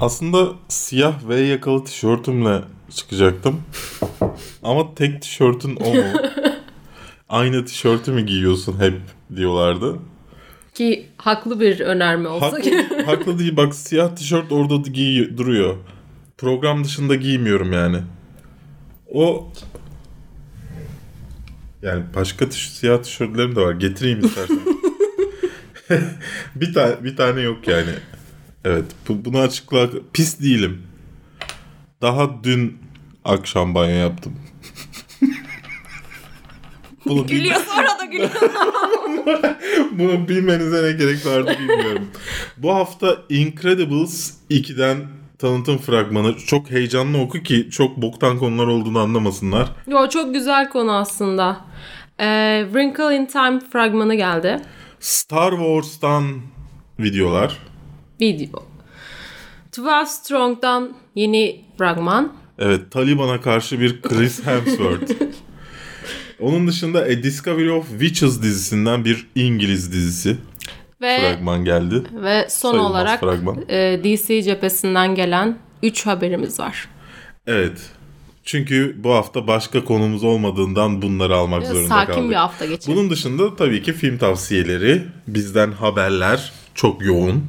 Aslında siyah V yakalı tişörtümle çıkacaktım. Ama tek tişörtün o mu? Aynı tişörtü mü giyiyorsun hep diyorlardı. Ki haklı bir önerme olsa Haklı, haklı değil bak siyah tişört orada giy duruyor. Program dışında giymiyorum yani. O yani başka tiş- siyah tişörtlerim de var. Getireyim istersen. bir tane bir tane yok yani. Evet, bu, bunu açıkla pis değilim. Daha dün akşam banyo yaptım. bunu, bil- Gülüyor sonra da gülüyor. bunu bilmenize ne gerek vardı bilmiyorum. bu hafta Incredibles 2'den tanıtım fragmanı çok heyecanlı oku ki çok boktan konular olduğunu anlamasınlar. Yo çok güzel konu aslında. Ee, Wrinkle in Time fragmanı geldi. Star Wars'tan videolar. Video. 12 Strong'dan yeni fragman. Evet, Taliban'a karşı bir Chris Hemsworth. Onun dışında A Discovery of Witches dizisinden bir İngiliz dizisi Ve fragman geldi. ve son Sayılmaz olarak fragman. e, DC cephesinden gelen 3 haberimiz var. Evet. Çünkü bu hafta başka konumuz olmadığından bunları almak zorunda Sakin kaldık. bir hafta geçirdik. Bunun dışında tabii ki film tavsiyeleri, bizden haberler çok yoğun.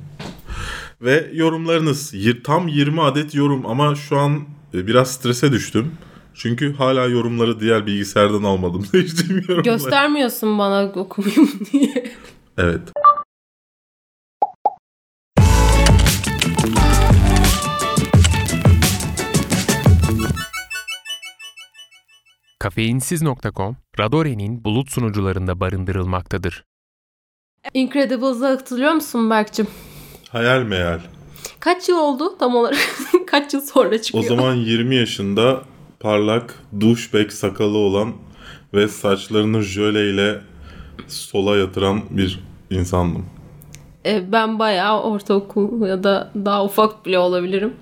Ve yorumlarınız. Tam 20 adet yorum ama şu an e, biraz strese düştüm. Çünkü hala yorumları diğer bilgisayardan almadım. Seçtiğim yorumları. Göstermiyorsun bana okumayayım diye. Evet. Kafeinsiz.com, Radore'nin bulut sunucularında barındırılmaktadır. Incredibles'ı hatırlıyor musun Berk'cim? Hayal meyal. Kaç yıl oldu tam olarak? Kaç yıl sonra O çıkıyor? zaman 20 yaşında parlak, douchebag sakalı olan ve saçlarını jöleyle sola yatıran bir insandım. E, ben bayağı ortaokul ya da daha ufak bile olabilirim.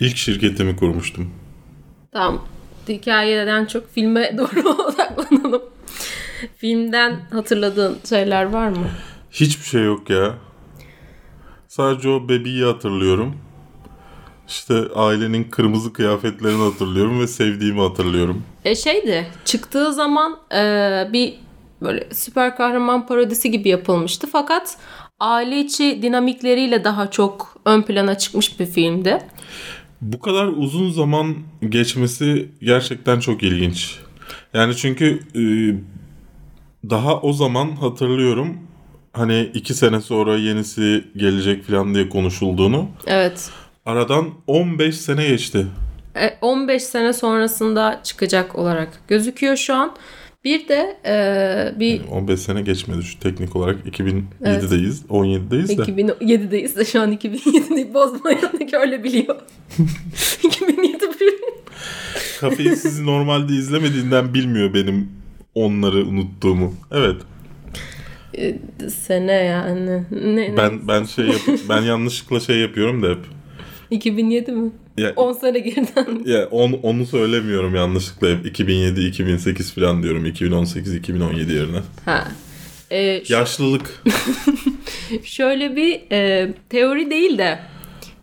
İlk şirketimi kurmuştum. Tamam. Hikayeden çok filme doğru odaklanalım. Filmden hatırladığın şeyler var mı? Hiçbir şey yok ya. Sadece o bebeği hatırlıyorum. İşte ailenin kırmızı kıyafetlerini hatırlıyorum ve sevdiğimi hatırlıyorum. E şeydi çıktığı zaman e, bir böyle süper kahraman parodisi gibi yapılmıştı. Fakat aile içi dinamikleriyle daha çok ön plana çıkmış bir filmdi. Bu kadar uzun zaman geçmesi gerçekten çok ilginç. Yani çünkü e, daha o zaman hatırlıyorum hani iki sene sonra yenisi gelecek falan diye konuşulduğunu. Evet. Aradan 15 sene geçti. E, 15 sene sonrasında çıkacak olarak gözüküyor şu an. Bir de e, bir 15 sene geçmedi şu teknik olarak 2007'deyiz. 17'deyiz de. 2007'deyiz de şu an 2007'yi bozmayın ki öyle biliyor. 2007 bir Kafeyi sizi normalde izlemediğinden bilmiyor benim onları unuttuğumu. Evet. E, sene yani. Ne, ne? Ben ben şey yap ben yanlışlıkla şey yapıyorum da hep. 2007 mi? Ya, 10 sene geriden. ya onu, onu söylemiyorum yanlışlıkla hep 2007 2008 falan diyorum 2018 2017 yerine. Ha. E, ş- Yaşlılık. şöyle bir e, teori değil de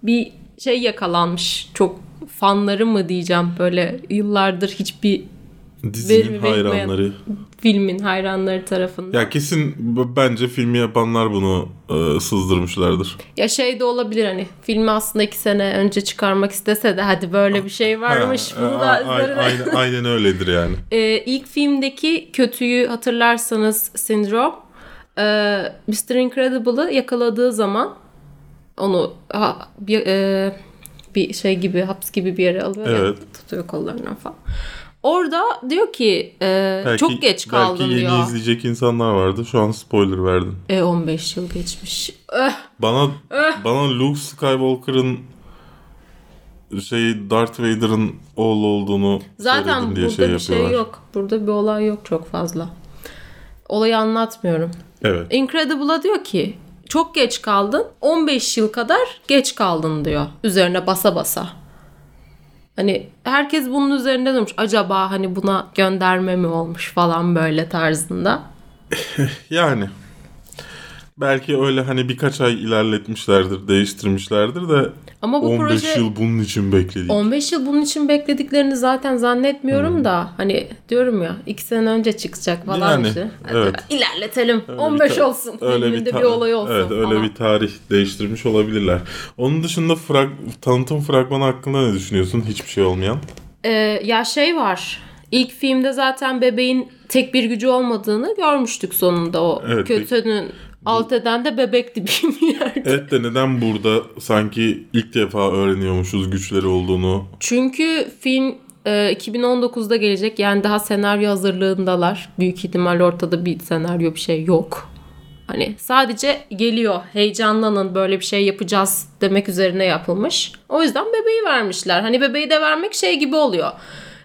bir şey yakalanmış. Çok fanları mı diyeceğim böyle yıllardır hiçbir Dizinin verilmeyen- hayranları. filmin hayranları tarafından. Ya kesin bence filmi yapanlar bunu e, sızdırmışlardır. Ya şey de olabilir hani filmi aslında iki sene önce çıkarmak istese de hadi böyle bir şey varmış Ha, bunu a- da a- üzerine. aynen, aynen öyledir yani. Ee, ilk filmdeki kötüyü hatırlarsanız Sindrom e, Mr. Incredible'ı yakaladığı zaman onu ha, bir, e, bir şey gibi haps gibi bir yere alıyor ya, Evet. tutuyor kollarından falan. Orada diyor ki e, Belki, çok geç kaldın belki yeni diyor. izleyecek insanlar vardı. Şu an spoiler verdin. E 15 yıl geçmiş. Öh, Bana bana Luke Skywalker'ın şey Darth Vader'ın oğlu olduğunu Zaten diye burada şey bir şey yok. Burada bir olay yok çok fazla. Olayı anlatmıyorum. Evet. Incredible'a diyor ki çok geç kaldın 15 yıl kadar geç kaldın diyor üzerine basa basa. Hani herkes bunun üzerinde durmuş. Acaba hani buna gönderme mi olmuş falan böyle tarzında. Yani Belki öyle hani birkaç ay ilerletmişlerdir, değiştirmişlerdir de Ama bu 15 proje yıl bunun için bekledik. 15 yıl bunun için beklediklerini zaten zannetmiyorum Hmm. da hani diyorum ya 2 sene önce çıkacak falan Yani, işte. Hadi evet. ilerletelim. Öyle 15 bir ta- olsun. öyle bir, ta- olay olsun Evet öyle falan. bir tarih değiştirmiş olabilirler. Onun dışında frag tanıtım fragmanı hakkında ne düşünüyorsun? Hiçbir şey olmayan. Ee, ya şey var. İlk filmde zaten bebeğin tek bir gücü olmadığını görmüştük sonunda o Evet, kötünün alt eden de bebekti bir yerde. Evet de neden burada sanki ilk defa öğreniyormuşuz güçleri olduğunu? Çünkü film e, 2019'da gelecek yani daha senaryo hazırlığındalar. Büyük ihtimal ortada bir senaryo bir şey yok. Hani sadece geliyor heyecanlanın böyle bir şey yapacağız demek üzerine yapılmış. O yüzden bebeği vermişler. Hani bebeği de vermek şey gibi oluyor.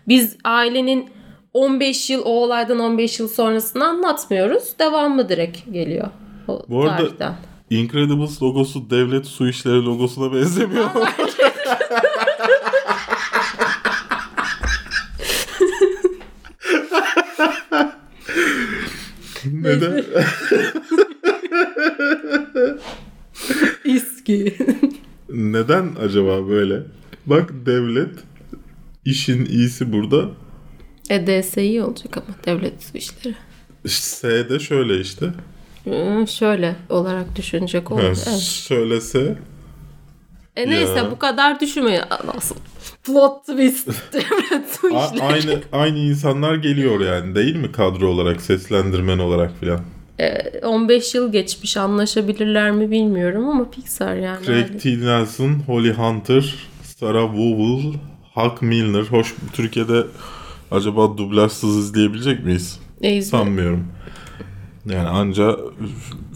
Biz ailenin 15 yıl o olaydan 15 yıl sonrasını anlatmıyoruz. Devamı direkt geliyor. O Bu arada- tarihten. Incredibles logosu devlet su işleri logosuna benzemiyor. Neden? İski. Neden acaba böyle? Bak devlet işin iyisi burada. e DSİ olacak ama devlet su işleri. S de şöyle işte. Şöyle olarak düşünecek Ha, olursa. Evet. söylese E neyse Ya. bu kadar düşünmeyin. Nasıl? Plot twist. devlet su a- aynı aynı insanlar geliyor yani değil mi kadro olarak seslendirmen olarak filan. E, 15 yıl geçmiş anlaşabilirler mi bilmiyorum ama Pixar yani. Craig T. Nelson, Holly Hunter, Sarah Vowell, Huck Milner. Hoş Türkiye'de acaba dublajsız izleyebilecek miyiz? E, izle- Sanmıyorum. Yani anca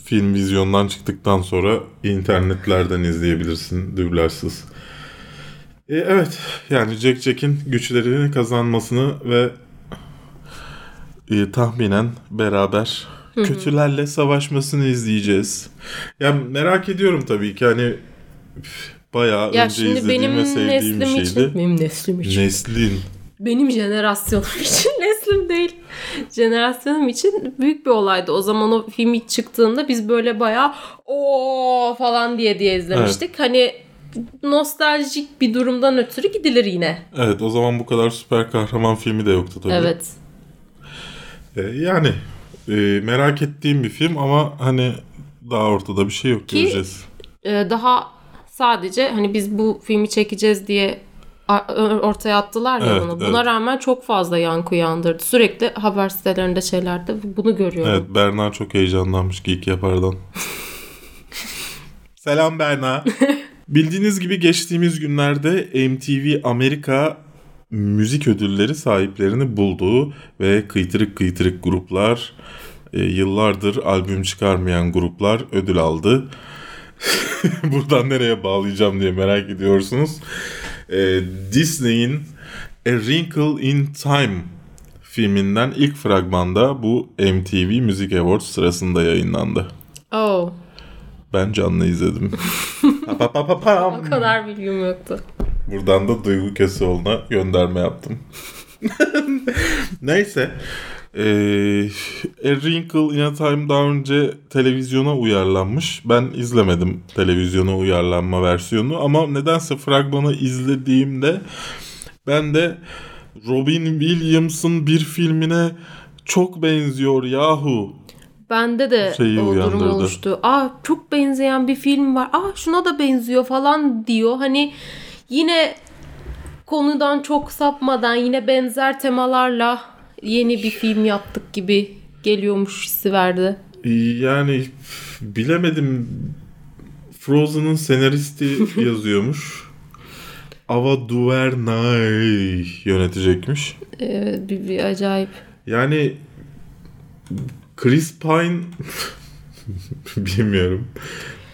film vizyondan çıktıktan sonra internetlerden izleyebilirsin dublajsız. E, evet yani Jack Jack'in güçlerini kazanmasını ve e, tahminen beraber kötülerle savaşmasını izleyeceğiz. Ya merak ediyorum tabii ki hani bayağı ya önce şimdi izlediğim benim ve sevdiğim neslim bir için, şeydi. benim neslim için, Neslin. benim jenerasyonum için, neslim değil, jenerasyonum için büyük bir olaydı. O zaman o film ilk çıktığında biz böyle bayağı o falan diye diye izlemiştik. Hani nostaljik bir durumdan ötürü gidilir yine. Evet o zaman bu kadar süper kahraman filmi de yoktu tabii. Evet. E, yani e, merak ettiğim bir film ama hani daha ortada bir şey yok Ki- göreceğiz. Ee, daha sadece hani biz bu filmi çekeceğiz diye ortaya attılar ya Evet, bunu. Buna evet. rağmen çok fazla yankı uyandırdı. Sürekli haber sitelerinde şeylerde bunu görüyorum. Evet Berna çok heyecanlanmış Geek Yapar'dan. Selam Berna. Bildiğiniz gibi geçtiğimiz günlerde MTV Amerika müzik ödülleri sahiplerini buldu ve kıytırık kıytırık gruplar e, yıllardır albüm çıkarmayan gruplar ödül aldı. Buradan nereye bağlayacağım diye merak ediyorsunuz. E, Disney'in A Wrinkle in Time filminden ilk fragmanda bu MTV Music Awards sırasında yayınlandı. Oh, Ben canlı izledim. Pa pa pa pa pam. o kadar bilgim yoktu. Buradan da Duygu Köseoğlu'na gönderme yaptım. Neyse. Ee, A Wrinkle in a Time daha önce televizyona uyarlanmış. Ben izlemedim televizyona uyarlanma versiyonu ama nedense fragmanı izlediğimde ben de Robin Williams'ın bir filmine çok benziyor yahu. Bende de Şeyi o durum uyandırdı. oluştu. Aa çok benzeyen bir film var. Aa şuna da benziyor falan diyor. Hani yine konudan çok sapmadan yine benzer temalarla yeni bir film yaptık gibi geliyormuş hissi verdi. Yani bilemedim. Frozen'ın senaristi yazıyormuş. Ava DuVernay yönetecekmiş. Ee, bir, bir acayip. Yani Chris Pine bilmiyorum.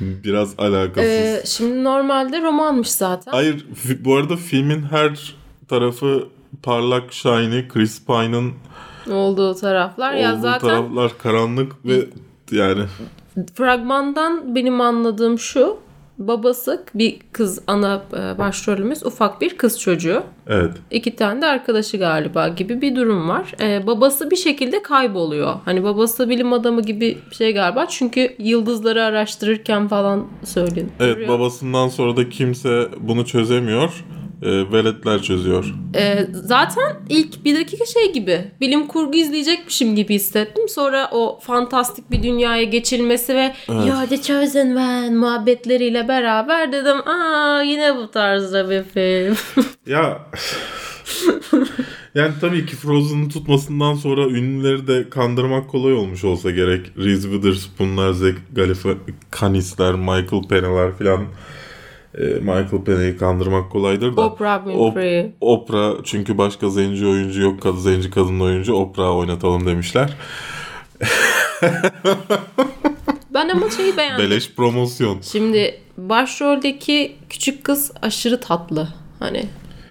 Biraz alakasız. Ee, şimdi normalde romanmış zaten. Hayır bu arada filmin her tarafı parlak shiny Chris Pine'ın olduğu taraflar. Ya olduğu zaten taraflar karanlık ve yani fragmandan benim anladığım şu. babası bir kız ana e, başrolümüz ufak bir kız çocuğu. Evet. İki tane de arkadaşı galiba gibi bir durum var. Ee, babası bir şekilde kayboluyor. Hani babası bilim adamı gibi bir şey galiba. Çünkü yıldızları araştırırken falan söyleniyor. Evet babasından sonra da kimse bunu çözemiyor. E, veletler çözüyor. Ee, zaten ilk bir dakika şey gibi bilim kurgu izleyecekmişim gibi hissettim. Sonra o fantastik bir dünyaya geçilmesi ve ya de chosen ben muhabbetleriyle beraber dedim aa yine bu tarzda bir film. Ya yani tabii ki Frozen'ın tutmasından sonra ünlüleri de kandırmak kolay olmuş olsa gerek. Reese Witherspoon'lar, Zach Galifianakis'ler, Michael Pena'lar filan. E, Michael Pena'yı kandırmak kolaydır da. Oprah Winfrey. Op- Oprah çünkü başka zenci oyuncu yok. Kadın zenci kadın oyuncu. Oprah oynatalım demişler. Ben ama şeyi beğendim. Beleş promosyon. Şimdi başroldeki küçük kız aşırı tatlı. Hani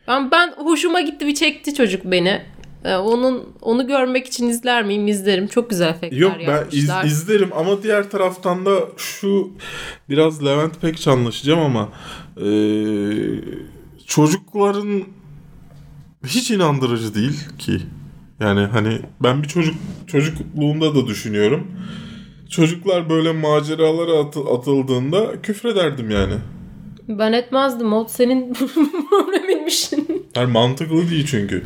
ben ben hoşuma gitti bir çekti çocuk beni. Ee, onun onu görmek için izler miyim? İzlerim. Çok güzel efektler Yok ben iz- yapmışlar. izlerim ama diğer taraftan da şu biraz Levent pek anlaşacağım ama e, çocukların hiç inandırıcı değil ki. Yani hani ben bir çocuk çocukluğumda da düşünüyorum. Çocuklar böyle maceralara atı- atıldığında küfrederdim yani. Ben etmezdim. O senin probleminmiş. Yani mantıklı değil çünkü.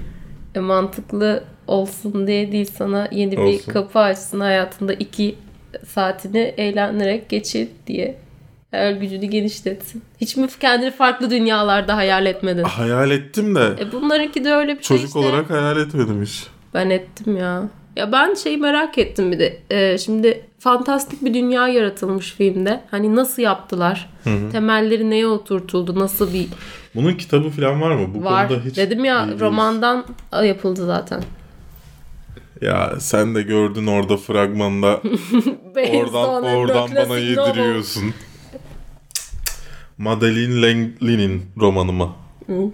E, mantıklı olsun diye değil sana yeni bir Olsun. kapı açsın hayatında iki saatini eğlenerek geçir diye. Hayal gücünü genişletsin. Hiç mi kendini farklı dünyalarda hayal etmedin? Hayal ettim de E bunlarınki de öyle bir şey çocuk işte. olarak hayal etmedim hiç. Ben ettim ya. Ya ben şeyi merak ettim bir de. Ee, şimdi fantastik bir dünya yaratılmış filmde. Hani nasıl yaptılar? Temelleri neye oturtuldu? Nasıl bir Bunun kitabı falan var mı? Bu var? konuda hiç Dedim ya bilgimiz- romandan yapıldı zaten. Ya sen de gördün orada fragmanda oradan oradan bana yediriyorsun. Madeline Langlin'in romanı mı?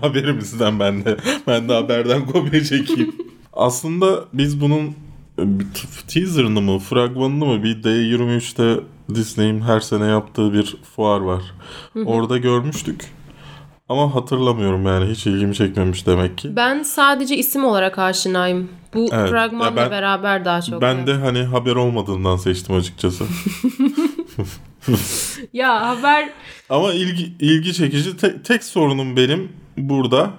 Haberimizden ben de. Ben de haberden kopya çekeyim. Aslında biz bunun e, teaserını mı, fragmanını mı bir D23'te Disney'in her sene yaptığı bir fuar var. Orada görmüştük. Ama hatırlamıyorum yani hiç ilgimi çekmemiş demek ki. Ben sadece isim olarak aşinayım. Bu Evet. fragmanla ben- beraber daha çok. Ben de hani haber olmadığından seçtim açıkçası. Ya haber Ama ilgi, ilgi çekici te- tek sorunum benim burada.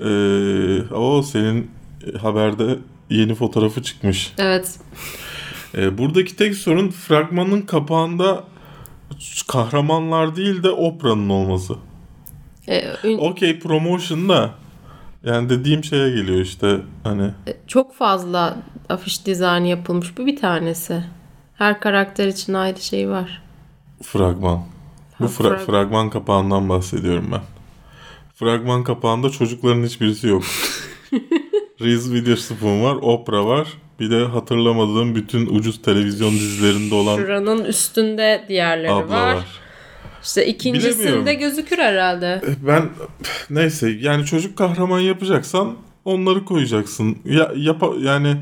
Ee, o senin haberde yeni fotoğrafı çıkmış. evet. Ee, buradaki tek sorun fragmanın kapağında kahramanlar değil de Oprah'nın olması. Ee, ün- Okey promotion da yani dediğim şeye geliyor işte hani çok fazla afiş dizaynı yapılmış. Bu bir tanesi. Her karakter için ayrı şey var. fragman. Bu fra- frag- fragman kapağından bahsediyorum ben. Fragman kapağında çocukların hiçbirisi yok. Reese Witherspoon var, Oprah var. Bir de hatırlamadığım bütün ucuz televizyon dizilerinde olan Şuranın üstünde diğerleri abla var. var. İşte ikincisinde gözükür herhalde. Ben neyse yani çocuk kahraman yapacaksan onları koyacaksın. Ya yapa yani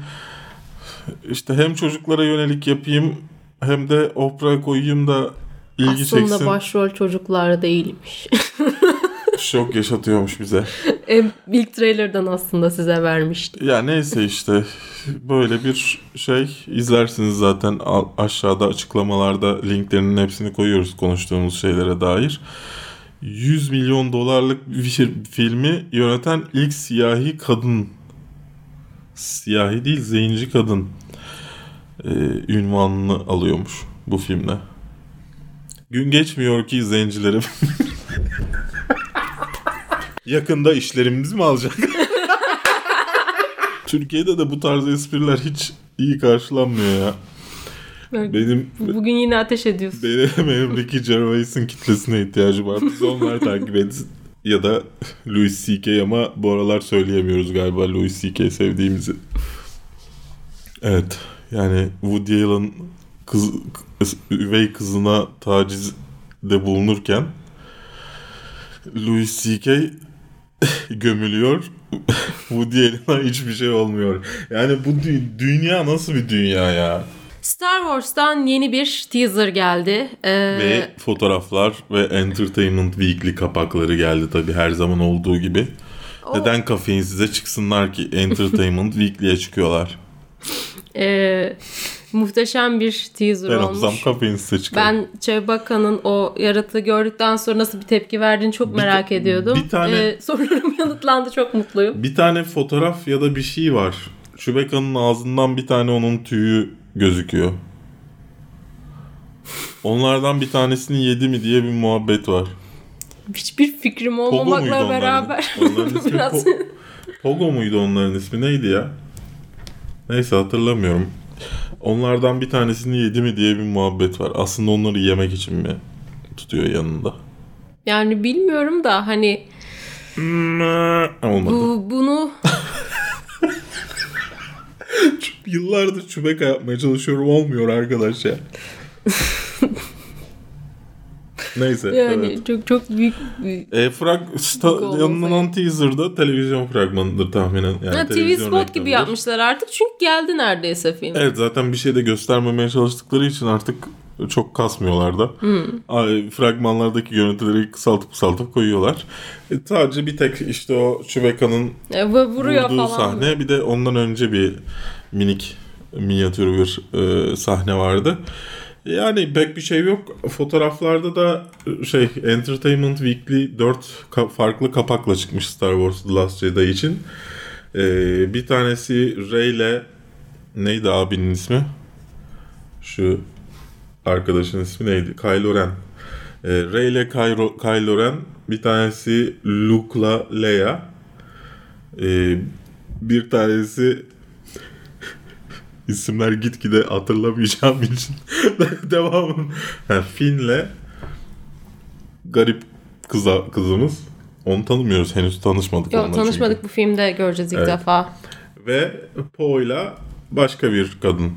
işte hem çocuklara yönelik yapayım hem de Oprah koyayım da ilgi Aslında çeksin. başrol çocuklar değilmiş. Şok yaşatıyormuş bize. E, İlk trailerdan aslında size vermiştim. Ya neyse işte böyle bir şey izlersiniz zaten aşağıda açıklamalarda linklerinin hepsini koyuyoruz konuştuğumuz şeylere dair. 100 milyon dolarlık bir filmi yöneten ilk siyahi kadın siyahi değil zenci kadın e, ünvanını alıyormuş bu filmle. Gün geçmiyor ki zencilerim. Yakında işlerimiz mi alacak? Türkiye'de de bu tarz espriler hiç iyi karşılanmıyor ya. Benim Bugün yine ateş ediyorsun. benim, benim Ricky Gervais'in kitlesine ihtiyacım var. Biz onları takip etsin. Ya da Louis C.K. ama bu aralar söyleyemiyoruz galiba Louis C.K. sevdiğimizi. Evet. Yani Woody Allen kız, kız, üvey kızına tacizde bulunurken Louis C.K. gömülüyor. Woody Allen'a hiçbir şey olmuyor. Yani bu dü- dünya nasıl bir dünya ya? Star Wars'tan yeni bir teaser geldi. Ee, Ve fotoğraflar ve Entertainment Weekly kapakları geldi tabii her zaman olduğu gibi. Neden kafein size çıksınlar ki Entertainment Weekly'ye çıkıyorlar. e, muhteşem bir teaser Ben olmuş. olsam kafein size çıkarım. Ben Chewbacca'nın o yaratığı gördükten sonra nasıl bir tepki verdiğini çok merak ta- ediyordum. bir tane- Ee, sorularım yanıtlandı çok mutluyum. Bir tane fotoğraf ya da bir şey var. Chewbacca'nın ağzından bir tane onun tüyü gözüküyor. Onlardan bir tanesini yedi mi diye bir muhabbet var. Hiçbir fikrim Pogo olmamakla onların? beraber Onların ismi biraz Po- Pogo muydu onların ismi neydi ya? Neyse hatırlamıyorum. Onlardan bir tanesini yedi mi diye bir muhabbet var. Aslında onları yemek için mi tutuyor yanında? yani bilmiyorum da hani Olmadı. bu bunu Yıllardır çubeka yapmaya çalışıyorum olmuyor arkadaş ya. Neyse. yani evet. çok çok büyük bir E, frag, sta, yanılan teaser'da televizyon fragmanıdır tahminen. Yani Ha, TV televizyon spot gibi yapmışlar artık çünkü geldi neredeyse film. Evet zaten bir şey de göstermemeye çalıştıkları için artık çok kasmıyorlar da. Hmm. Fragmanlardaki görüntüleri kısaltıp kısaltıp koyuyorlar. E, sadece bir tek işte o Chewbacca'nın E, vuruyor vurduğu falan. sahne bir de ondan önce bir minik minyatür bir e, sahne vardı. Yani pek bir şey yok. Fotoğraflarda da e, şey Entertainment Weekly 4 ka- farklı kapakla çıkmış Star Wars The Last Jedi için. E, bir tanesi Rey ile neydi abinin ismi? Şu arkadaşın ismi neydi? Kylo Ren. E, Rey ile Kylo, Kylo Ren. Bir tanesi Luke'la Leia. E, bir tanesi isimler gitgide hatırlamayacağım için devamın ha, Finn'le garip kıza, kızımız onu tanımıyoruz henüz tanışmadık Yok tanışmadık çünkü. bu filmde göreceğiz ilk Evet. defa. ve Poe'la başka bir kadın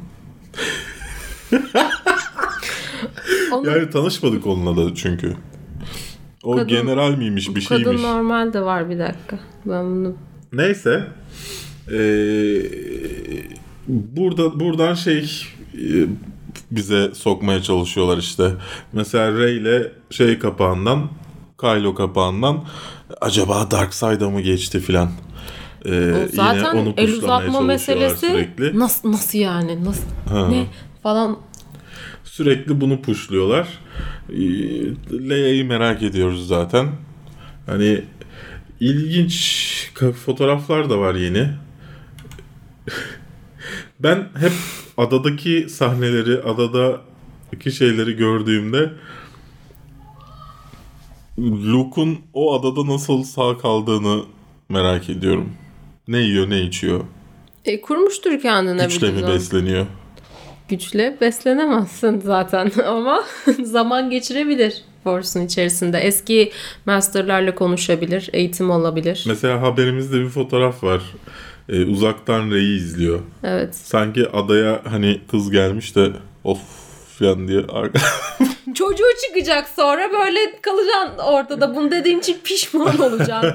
Onun yani tanışmadık onunla da çünkü o Kadın- general miymiş bir kadın şeymiş normal de var bir dakika. Ben bunu Neyse. Ee, burada buradan şey e, bize sokmaya çalışıyorlar işte. Mesela Rey ile şey kapağından Kylo kapağından acaba Darkseid'a mı geçti filan. Ee, zaten yine onu el uzatma meselesi sürekli. nasıl nasıl yani nasıl Ha. ne falan Sürekli bunu puşluyorlar. Ee, Leia'yı merak ediyoruz zaten. Hani ilginç fotoğraflar da var yeni. ben hep adadaki sahneleri, adadaki şeyleri gördüğümde Luke'un o adada nasıl sağ kaldığını merak ediyorum. Ne yiyor, ne içiyor? e, kurmuştur kendine Güçle mi besleniyor? Güçle beslenemezsin zaten ama zaman geçirebilir Force'un içerisinde. Eski masterlarla konuşabilir, eğitim olabilir. Mesela haberimizde bir fotoğraf var. Ee, uzaktan Rey'i izliyor. Evet. Sanki adaya hani kız gelmiş de of falan diye. Çocuğu çıkacak sonra böyle kalacaksın ortada. Bunu dediğin için pişman olacaksın.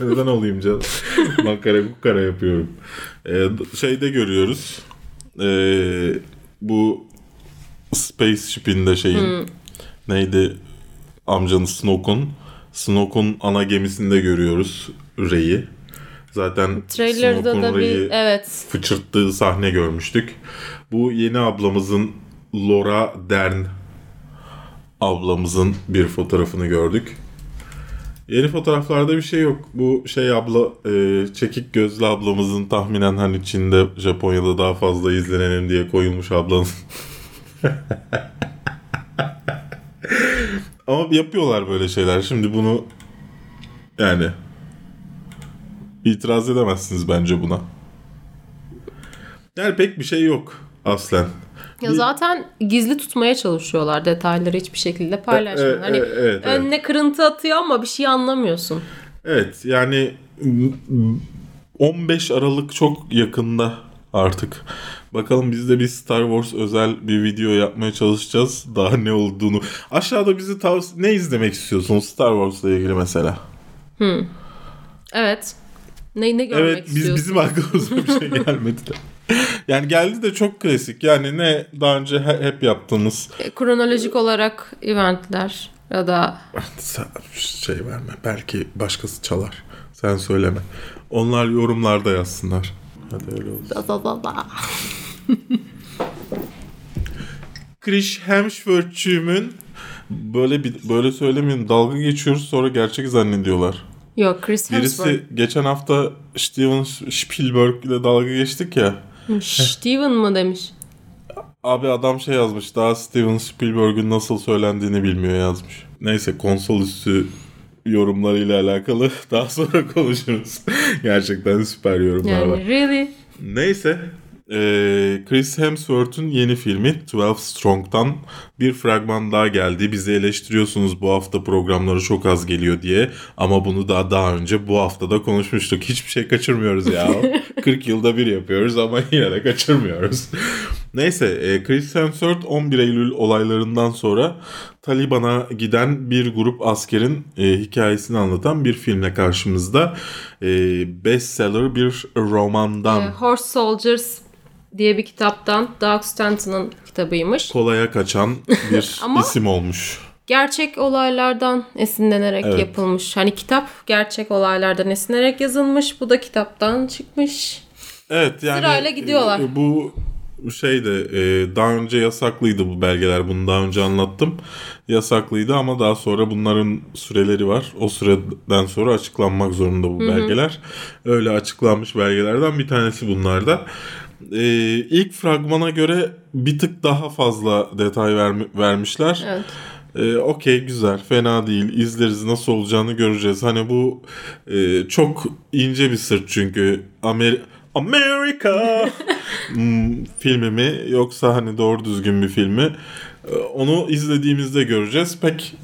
Neden olayım canım? Makara kukara yapıyorum. Ee, şeyde görüyoruz. Ee, bu Spaceship'in de şeyin neydi amcanın Snoke'un Snoke'un ana gemisinde görüyoruz Rey'i. Zaten Trailer'da da bir evet. fıçırttığı sahne görmüştük. Bu yeni ablamızın Laura Dern ablamızın bir fotoğrafını gördük. Yeni fotoğraflarda bir şey yok. Bu şey abla e, çekik gözlü ablamızın tahminen hani Çin'de Japonya'da daha fazla izlenelim diye koyulmuş ablanın. Ama yapıyorlar böyle şeyler. Şimdi bunu yani itiraz edemezsiniz bence buna. Yani pek bir şey yok aslen. Ya zaten gizli tutmaya çalışıyorlar detayları hiçbir şekilde paylaşmıyor. E, e, hani e, evet, evet. önüne kırıntı atıyor ama bir şey anlamıyorsun. Evet yani m- 15 Aralık çok yakında artık. Bakalım biz de bir Star Wars özel bir video yapmaya çalışacağız. Daha ne olduğunu. Aşağıda bizi tavsiye... Ne izlemek istiyorsunuz Star Wars'la ilgili mesela? Evet. Ne, ne görmek evet biz, istiyorsun? bizim aklımıza bir şey gelmedi de. Yani geldi de çok klasik. Yani ne daha önce he- hep yaptığımız E, Kronolojik olarak eventler ya da şey verme. Belki başkası çalar. Sen söyleme. Onlar yorumlarda yazsınlar. Hadi öyle olsun. Chris Hemsworth'cüğümün böyle bir böyle söylemeyin dalga geçiyoruz sonra gerçek zannediyorlar. Yok Chris Birisi Hemsworth. geçen hafta Steven Spielberg ile dalga geçtik ya. Steven mı demiş? Abi adam şey yazmış daha Steven Spielberg'ün nasıl söylendiğini bilmiyor yazmış. Neyse konsol üstü yorumlarıyla alakalı daha sonra konuşuruz. Gerçekten süper yorumlar var. Yani really? Neyse eee, Chris Hemsworth'un yeni filmi 12 Strong'dan bir fragman daha geldi. Bizi eleştiriyorsunuz bu hafta programları çok az geliyor diye. Ama bunu daha daha önce bu haftada konuşmuştuk. Hiçbir şey kaçırmıyoruz ya. 40 yılda bir yapıyoruz ama yine de kaçırmıyoruz. Neyse eee, Chris Hemsworth 11 Eylül olaylarından sonra Taliban'a giden bir grup askerin e, hikayesini anlatan bir filmle karşımızda. E, bestseller bir romandan E, Horse Soldiers diye bir kitaptan Doug Stanton'ın kitabıymış. kolaya kaçan bir Ama- isim olmuş. Gerçek olaylardan esinlenerek Evet. yapılmış. Hani kitap gerçek olaylardan esinlenerek yazılmış. Bu da kitaptan çıkmış. Evet yani Sırayla gidiyorlar. e, bu şey de e, daha önce yasaklıydı bu belgeler. Bunu daha önce anlattım. Yasaklıydı ama daha sonra bunların süreleri var. O süreden sonra açıklanmak zorunda bu belgeler. Öyle açıklanmış belgelerden bir tanesi bunlar da. E, ilk fragmana göre bir tık daha fazla detay vermi- vermişler. Evet. Ee, Okey güzel fena değil izleriz nasıl olacağını göreceğiz. Hani bu e, çok ince bir sırt çünkü Amer Amerika hmm, filmi mi yoksa hani doğru düzgün bir filmi Ee, onu izlediğimizde göreceğiz. Pek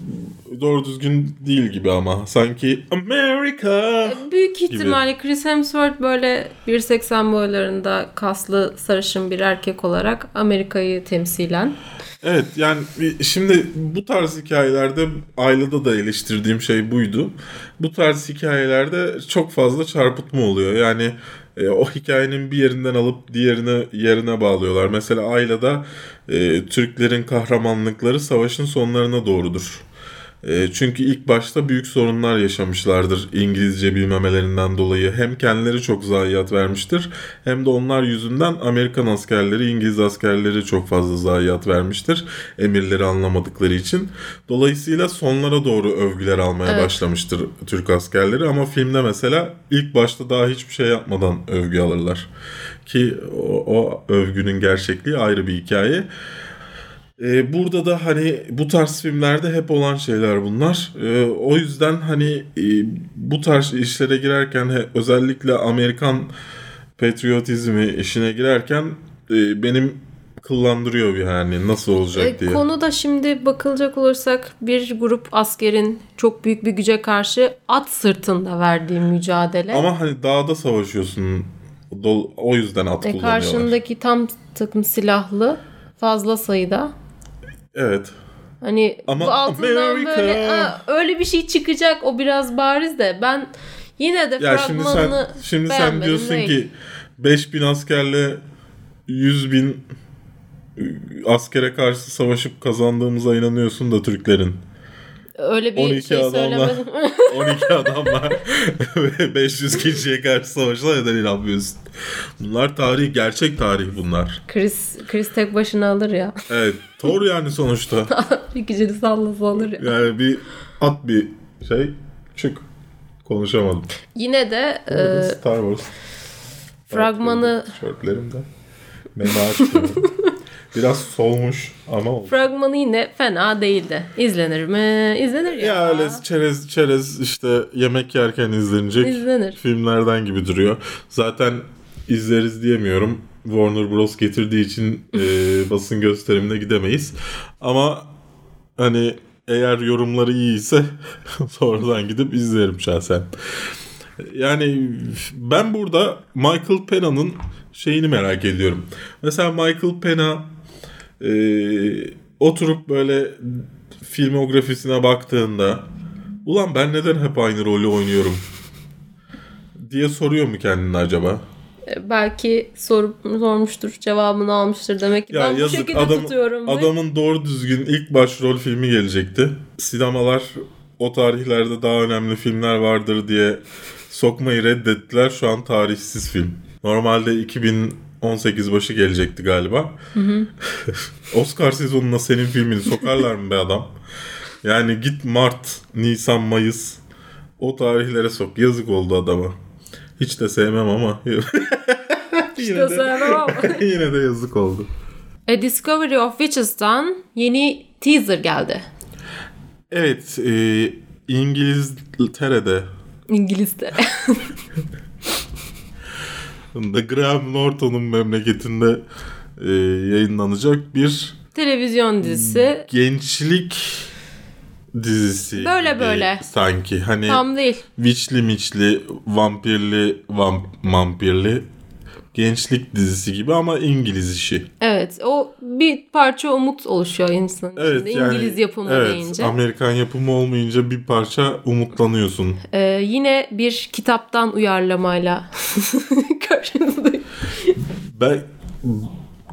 doğru düzgün değil gibi ama sanki Amerika Büyük ihtimalle Chris Hemsworth böyle 1.80 boylarında kaslı sarışın bir erkek olarak Amerika'yı temsilen. Evet yani şimdi bu tarz hikayelerde Ayla'da da eleştirdiğim şey buydu. Bu tarz hikayelerde çok fazla çarpıtma oluyor. Yani e, o hikayenin bir yerinden alıp diğerine yerine bağlıyorlar. Mesela Ayla'da e, Türklerin kahramanlıkları savaşın sonlarına doğrudur. E, çünkü ilk başta büyük sorunlar yaşamışlardır İngilizce bilmemelerinden dolayı. Hem kendileri çok zayiat vermiştir hem de onlar yüzünden Amerikan askerleri, İngiliz askerleri çok fazla zayiat vermiştir. Emirleri anlamadıkları için. Dolayısıyla sonlara doğru övgüler almaya Evet. başlamıştır Türk askerleri ama filmde mesela ilk başta daha hiçbir şey yapmadan övgü alırlar. Ki o, o övgünün gerçekliği ayrı bir hikaye. Ee, burada da hani bu tarz filmlerde hep olan şeyler bunlar. Ee, o yüzden hani e, bu tarz işlere girerken he- özellikle Amerikan patriotizmi işine girerken e, benim kıllandırıyor bir yani nasıl olacak E, diye. Konuda şimdi bakılacak olursak bir grup askerin çok büyük bir güce karşı at sırtında verdiği mücadele. Ama hani dağda savaşıyorsun. O yüzden at E, kullanıyorlar. karşındaki tam takım silahlı fazla sayıda. Evet. Hani Ama bu altından Amerika. böyle "Aa, öyle bir şey çıkacak o biraz bariz de ben yine de Ya şimdi sen fragmanını şimdi sen diyorsun değil. ki 5000 askerle 100 bin askere karşı savaşıp kazandığımıza inanıyorsun da Türklerin. Öyle bir 12 şey adamla söylemedim. 12 adamla ve 500 kişiye karşı savaşına neden inanmıyorsun? Bunlar tarih, gerçek tarih bunlar. Chris Chris tek başına alır ya. Evet, Thor yani sonuçta. bir kişini sallasa alır ya. Yani bir at bir şey çık. Konuşamadım. Yine de e, Star Wars. fragmanı Tişörtlerimde. Meme açmıyorum. Biraz solmuş ama oldu. fragmanı yine fena değildi. İzlenir mi? İzlenir ya. Ya öyle çerez çerez işte yemek yerken izlenecek İzlenir. filmlerden gibi duruyor. Zaten izleriz diyemiyorum. Warner Bros getirdiği için e, basın gösterimine gidemeyiz. Ama hani eğer yorumları iyiyse sonradan gidip izlerim şahsen. Yani ben burada Michael Pena'nın şeyini merak ediyorum. Mesela Michael Pena e, oturup böyle filmografisine baktığında ulan ben neden hep aynı rolü oynuyorum diye soruyor mu kendine acaba? E, Belki sorup sormuştur, cevabını almıştır demek ki. Ya ben bu yazık şekilde adam, tutuyorum. ve- adamın doğru düzgün ilk başrol filmi gelecekti. Sinemalar o tarihlerde daha önemli filmler vardır diye sokmayı reddettiler. Şu an tarihsiz film. Normalde 2018 başı gelecekti galiba. Oscar sezonuna senin filmini sokarlar mı be adam? Yani git Mart, Nisan, Mayıs o tarihlere sok. Yazık oldu adama. Hiç de sevmem ama. Yine, de, sevmem ama. yine de yazık oldu. A Discovery of Witches'tan yeni teaser geldi. Evet, e, İngiltere'de İngilizce. The Graham Norton'un memleketinde e, yayınlanacak bir Televizyon dizisi. gençlik dizisi. Böyle böyle. Sanki hani Tam değil. witchli miçli, vampirli, vamp, vampirli gençlik dizisi gibi ama İngiliz işi. Evet. O bir parça umut oluşuyor insanın Evet içinde. yani İngiliz yapımı evet, deyince. Amerikan yapımı olmayınca bir parça umutlanıyorsun. Ee, yine bir kitaptan uyarlamayla karşınızdayım. Ben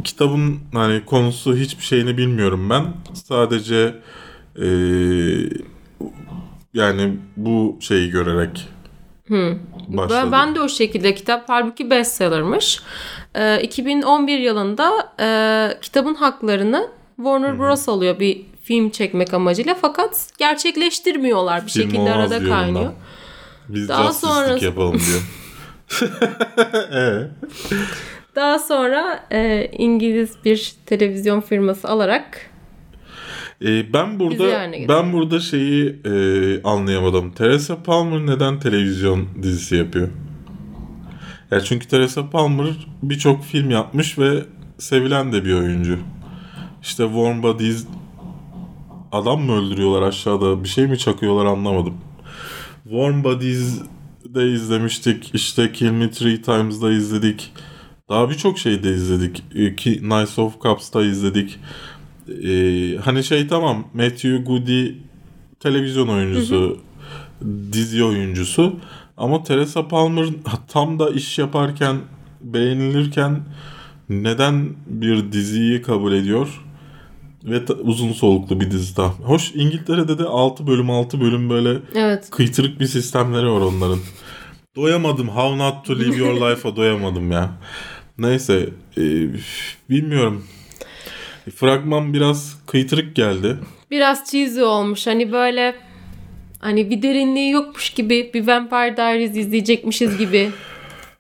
kitabın hani konusu hiçbir şeyini bilmiyorum ben. Sadece eee, yani bu şeyi görerek başladım. Ben, ben de o şekilde kitap halbuki bestseller'mış. Ee, 2011 yılında e, kitabın haklarını Warner Bros. alıyor bir film çekmek amacıyla fakat gerçekleştirmiyorlar bir Film şekilde arada kaynıyor. Biz Daha League yapalım diyor. Daha sonra e, İngiliz bir televizyon firması alarak e, ben burada ben burada şeyi e, anlayamadım. Teresa Palmer neden televizyon dizisi yapıyor? Ya çünkü Teresa Palmer birçok film yapmış ve sevilen de bir oyuncu. İşte Warm Bodies adam mı öldürüyorlar aşağıda bir şey mi çakıyorlar anlamadım. Warm Bodies de izlemiştik. İşte Kill Me Three Times'da izledik. Daha birçok şey de izledik. Ee, Ki Nice of Cups'ta izledik. Ee, hani şey tamam Matthew Goody televizyon oyuncusu, dizi oyuncusu ama Teresa Palmer tam da iş yaparken beğenilirken neden bir diziyi kabul ediyor? Ve ta- uzun soluklu bir dizi daha. Hoş İngiltere'de de 6 bölüm 6 bölüm böyle evet kıytırık bir sistemleri var onların. Doyamadım. How not to live your life'a doyamadım ya. Neyse. e, bilmiyorum. Fragman biraz kıytırık geldi. biraz cheesy olmuş. Hani böyle hani bir derinliği yokmuş gibi bir Vampire Diaries izleyecekmişiz gibi.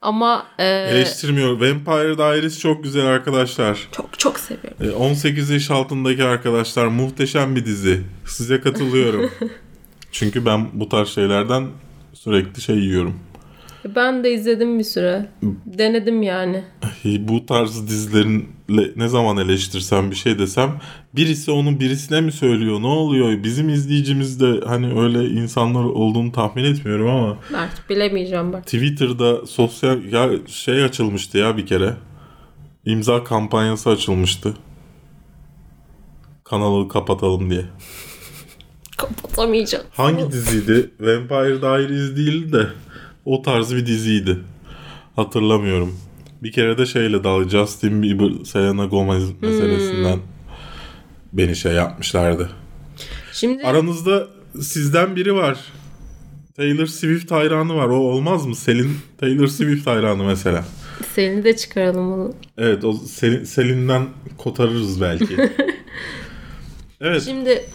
Ama e, Eleştirmiyor. Vampire Diaries çok güzel arkadaşlar. çok çok seviyorum. E, 18 yaş altındaki arkadaşlar muhteşem bir dizi. Size katılıyorum. Çünkü ben bu tarz şeylerden sürekli şey yiyorum. Ben de izledim bir süre. Denedim yani. bu tarz dizilerin ne zaman eleştirsem bir şey desem birisi onu birisine mi söylüyor ne oluyor bizim izleyicimiz de hani öyle insanlar olduğunu tahmin etmiyorum ama Artık bilemeyeceğim bak. Twitter'da sosyal ya şey açılmıştı ya bir kere imza kampanyası açılmıştı kanalı kapatalım diye. Kapatamayacağım. Hangi diziydi? Vampire Diaries değil de o tarz bir diziydi. Hatırlamıyorum. Bir kere de şeyle dalga Justin Bieber, Selena Gomez meselesinden beni şey yapmışlardı. Şimdi Aranızda sizden biri var. Taylor Swift hayranı var. O olmaz mı? Selin Taylor Swift hayranı mesela. Selin'i de çıkaralım onu. Evet o Selin, Selin'den kotarırız belki. evet. Şimdi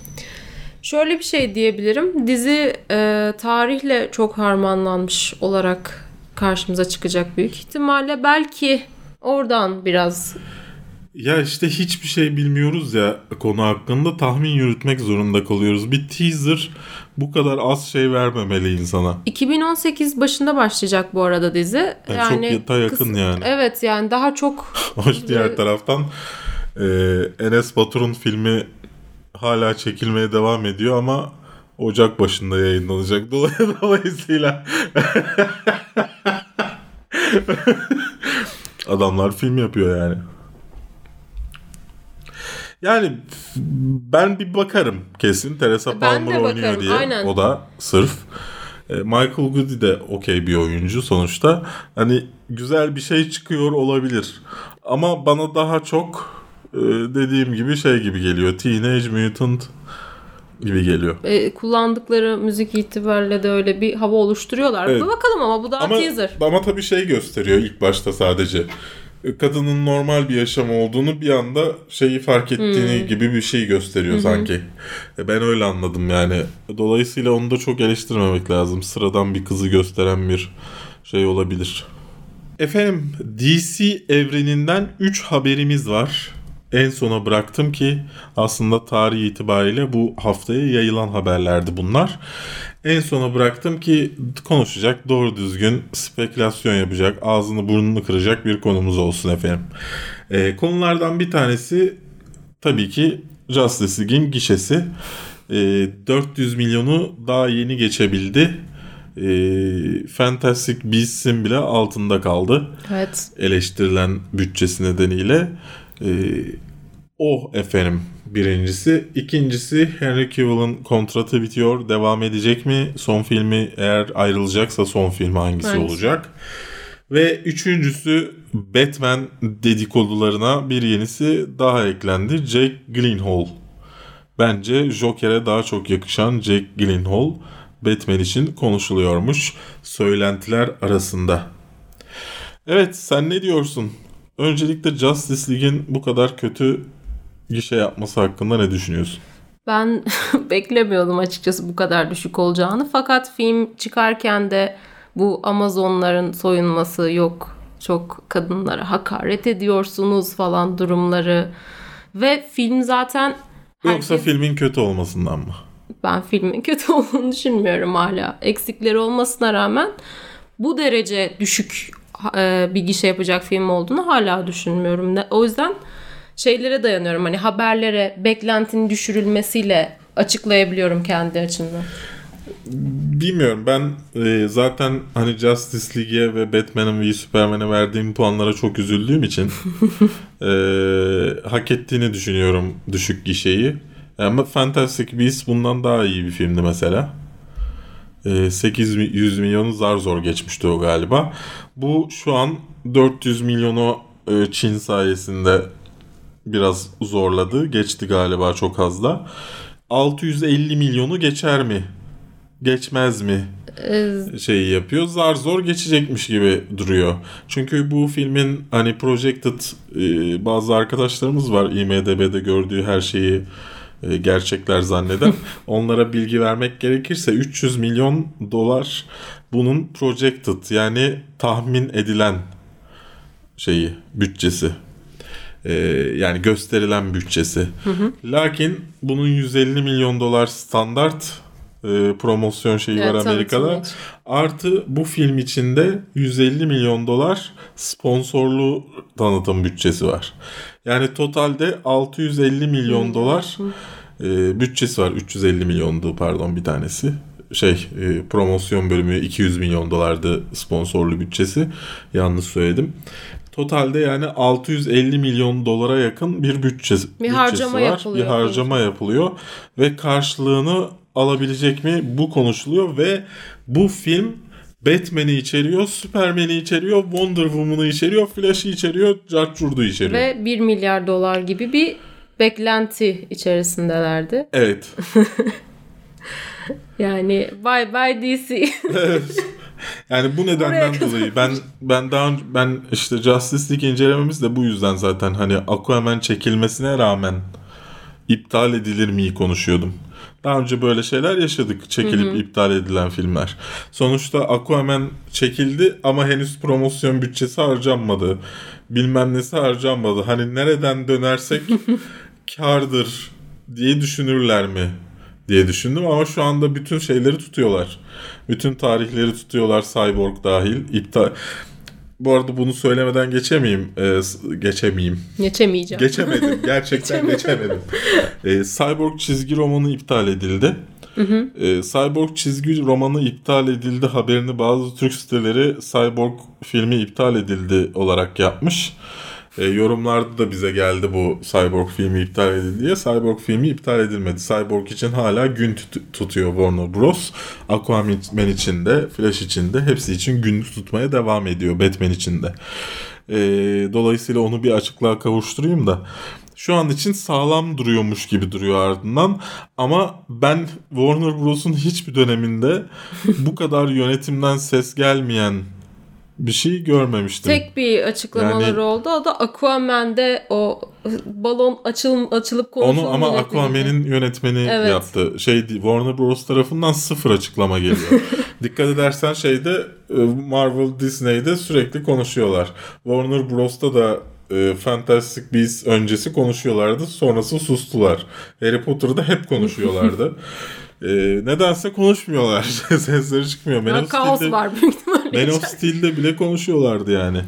şöyle bir şey diyebilirim. Dizi e, tarihle çok harmanlanmış olarak karşımıza çıkacak büyük ihtimalle. Belki oradan biraz Ya işte hiçbir şey bilmiyoruz ya konu hakkında tahmin yürütmek zorunda kalıyoruz. Bir teaser bu kadar az şey vermemeli insana. 2018 başında başlayacak bu arada dizi. Yani çok yata yakın yani. Evet yani daha çok Hoş diğer taraftan e, Enes Batur'un filmi hala çekilmeye devam ediyor ama Ocak başında yayınlanacak. Dolay- Dolayısıyla adamlar film yapıyor yani. Yani ben bir bakarım kesin Teresa Palmer oynuyor bakarım, diye. aynen. O da sırf. E, Michael Goody de okey bir oyuncu sonuçta. Hani güzel bir şey çıkıyor olabilir. Ama bana daha çok dediğim gibi şey gibi geliyor. Teenage Mutant gibi geliyor. E, kullandıkları müzik itibariyle de öyle bir hava oluşturuyorlar. Evet. Bakalım ama bu daha Ama, teaser. ama tabii şey gösteriyor ilk başta sadece. E, Kadının normal bir yaşam olduğunu bir anda şeyi fark ettiğini Hmm. gibi bir şey gösteriyor sanki. E, Ben öyle anladım yani. Dolayısıyla onu da çok eleştirmemek lazım. Sıradan bir kızı gösteren bir şey olabilir. Efendim DC evreninden 3 haberimiz var. En sona bıraktım ki aslında tarih itibariyle bu haftaya yayılan haberlerdi bunlar. En sona bıraktım ki konuşacak, doğru düzgün spekülasyon yapacak, ağzını burnunu kıracak bir konumuz olsun efendim. Ee, konulardan bir tanesi tabii ki Justice League'in gişesi. Ee, 400 milyonu daha yeni geçebildi. Ee, Fantastic Beasts'in bile altında kaldı Evet. eleştirilen bütçesi nedeniyle. Ee, o efendim birincisi. İkincisi Henry Cavill'ın kontratı bitiyor. Devam edecek mi? Son filmi eğer ayrılacaksa son filmi hangisi Hangisi? olacak? Ve üçüncüsü Batman dedikodularına bir yenisi daha eklendi. Jake Gyllenhaal. Bence Joker'e daha çok yakışan Jake Gyllenhaal Batman için konuşuluyormuş söylentiler arasında. Evet sen ne diyorsun? Öncelikle Justice League'in bu kadar kötü gişe yapması hakkında ne düşünüyorsun? Ben beklemiyordum açıkçası bu kadar düşük olacağını. Fakat film çıkarken de bu Amazonların soyunması yok. Çok kadınlara hakaret ediyorsunuz falan durumları. Ve film zaten Yoksa herkes- filmin kötü olmasından mı? ben filmin kötü olduğunu düşünmüyorum hala. Eksikleri olmasına rağmen bu derece düşük e, bir gişe yapacak film olduğunu hala düşünmüyorum. O yüzden şeylere dayanıyorum. Hani haberlere beklentinin düşürülmesiyle açıklayabiliyorum kendi açımdan. Bilmiyorum ben e, zaten hani Justice League'e ve Batman'ın ve Superman'e verdiğim puanlara çok üzüldüğüm için e, hak ettiğini düşünüyorum düşük gişeyi. Ama Fantastic Beasts bundan daha iyi bir filmdi mesela. E, 800 milyonu zar zor geçmişti o galiba. Bu şu an 400 milyonu e, Çin sayesinde biraz zorladı. Geçti galiba çok az da. 650 milyonu geçer mi? Geçmez mi? şeyi yapıyor. Zar zor geçecekmiş gibi duruyor. Çünkü bu filmin hani projected e, bazı arkadaşlarımız var IMDB'de gördüğü her şeyi gerçekler zanneden. Onlara bilgi vermek gerekirse 300 milyon dolar bunun projected yani tahmin edilen şeyi bütçesi. E, yani gösterilen bütçesi. Lakin bunun 150 milyon dolar standart e, promosyon şeyi var Evet, tanıtım Amerika'da. için. Artı bu film içinde 150 milyon dolar sponsorlu tanıtım bütçesi var. Yani totalde 650 milyon dolar e, bütçesi var. 350 milyondu pardon bir tanesi. Şey e, promosyon bölümü 200 milyon dolardı sponsorlu bütçesi. Yanlış söyledim. Totalde yani 650 milyon dolara yakın bir bütçesi, Bir bütçesi harcama var. yapılıyor. Bir harcama yapılıyor ve karşılığını alabilecek mi bu konuşuluyor ve bu film Batman'i içeriyor, Superman'i içeriyor, Wonder Woman'ı içeriyor, Flash'ı içeriyor, Carchurdu içeriyor. Ve 1 milyar dolar gibi bir beklenti içerisindelerdi. Evet. Yani bye bye DC. Yani bu nedenden dolayı ben ben daha önce ben işte Justice League incelememiz de bu yüzden zaten hani Aquaman çekilmesine rağmen iptal edilir mi konuşuyordum. Daha önce böyle şeyler yaşadık çekilip iptal edilen filmler. Sonuçta Aquaman çekildi ama henüz promosyon bütçesi harcanmadı. Bilmem nesi harcanmadı. Hani nereden dönersek kardır diye düşünürler mi diye düşündüm ama şu anda bütün şeyleri tutuyorlar. Bütün tarihleri tutuyorlar Cyborg dahil. İptal bu arada bunu söylemeden geçemeyeyim. S- geçemeyeyim. Geçemeyeceğim. Geçemedim. Gerçekten geçemedim. Ee, Cyborg çizgi romanı iptal edildi. Ee, Cyborg çizgi romanı iptal edildi haberini bazı Türk siteleri Cyborg filmi iptal edildi olarak yapmış. E, yorumlarda da bize geldi bu Cyborg filmi iptal edildi diye. Cyborg filmi iptal edilmedi. Cyborg için hala gün tut- tutuyor Warner Bros. Aquaman için de, Flash için de hepsi için gün tutmaya devam ediyor Batman için de. E, dolayısıyla onu bir açıklığa kavuşturayım da. Şu an için sağlam duruyormuş gibi duruyor ardından. Ama ben Warner Bros'un hiçbir döneminde bu kadar yönetimden ses gelmeyen bir şey görmemiştim. Tek bir açıklamaları Yani- oldu. O da Aquaman'de o balon açıl, açılıp konuşuldu. Onu ama Aquaman'in yönetmeni Evet. yaptı. Şey Warner Bros tarafından sıfır açıklama geliyor. Dikkat edersen şeyde e, Marvel Disney'de sürekli konuşuyorlar. Warner Bros'ta da e, Fantastic Beasts öncesi konuşuyorlardı. Sonrası sustular. Harry Potter'da hep konuşuyorlardı. E, nedense konuşmuyorlar. Sesleri çıkmıyor. Man of kaos Steel'de- var büyük ihtimalle. Man of Steel'de bile konuşuyorlardı yani.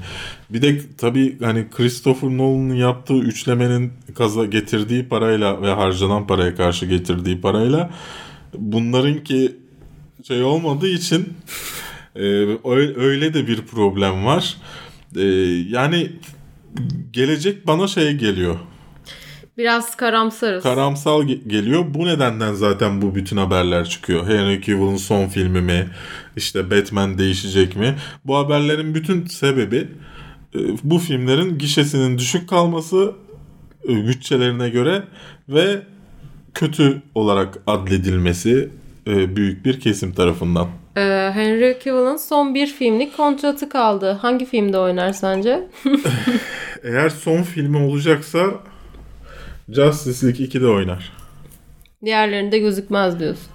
Bir de tabii hani Christopher Nolan'ın yaptığı üçlemenin kaza getirdiği parayla ve harcanan paraya karşı getirdiği parayla bunlarınki şey olmadığı için e, öyle, öyle de bir problem var. E, yani gelecek bana şey geliyor. Biraz karamsarız. Karamsal ge- geliyor. Bu nedenden zaten bu bütün haberler çıkıyor. Henry Cavill'ın son filmi mi? İşte Batman değişecek mi? Bu haberlerin bütün sebebi e, bu filmlerin gişesinin düşük kalması e, bütçelerine göre ve kötü olarak adledilmesi e, büyük bir kesim tarafından. Ee, Henry Cavill'ın son bir filmlik kontratı kaldı. Hangi filmde oynar sence? Eğer son filmi olacaksa Justice League 2'de oynar. Diğerlerinde gözükmez diyorsun.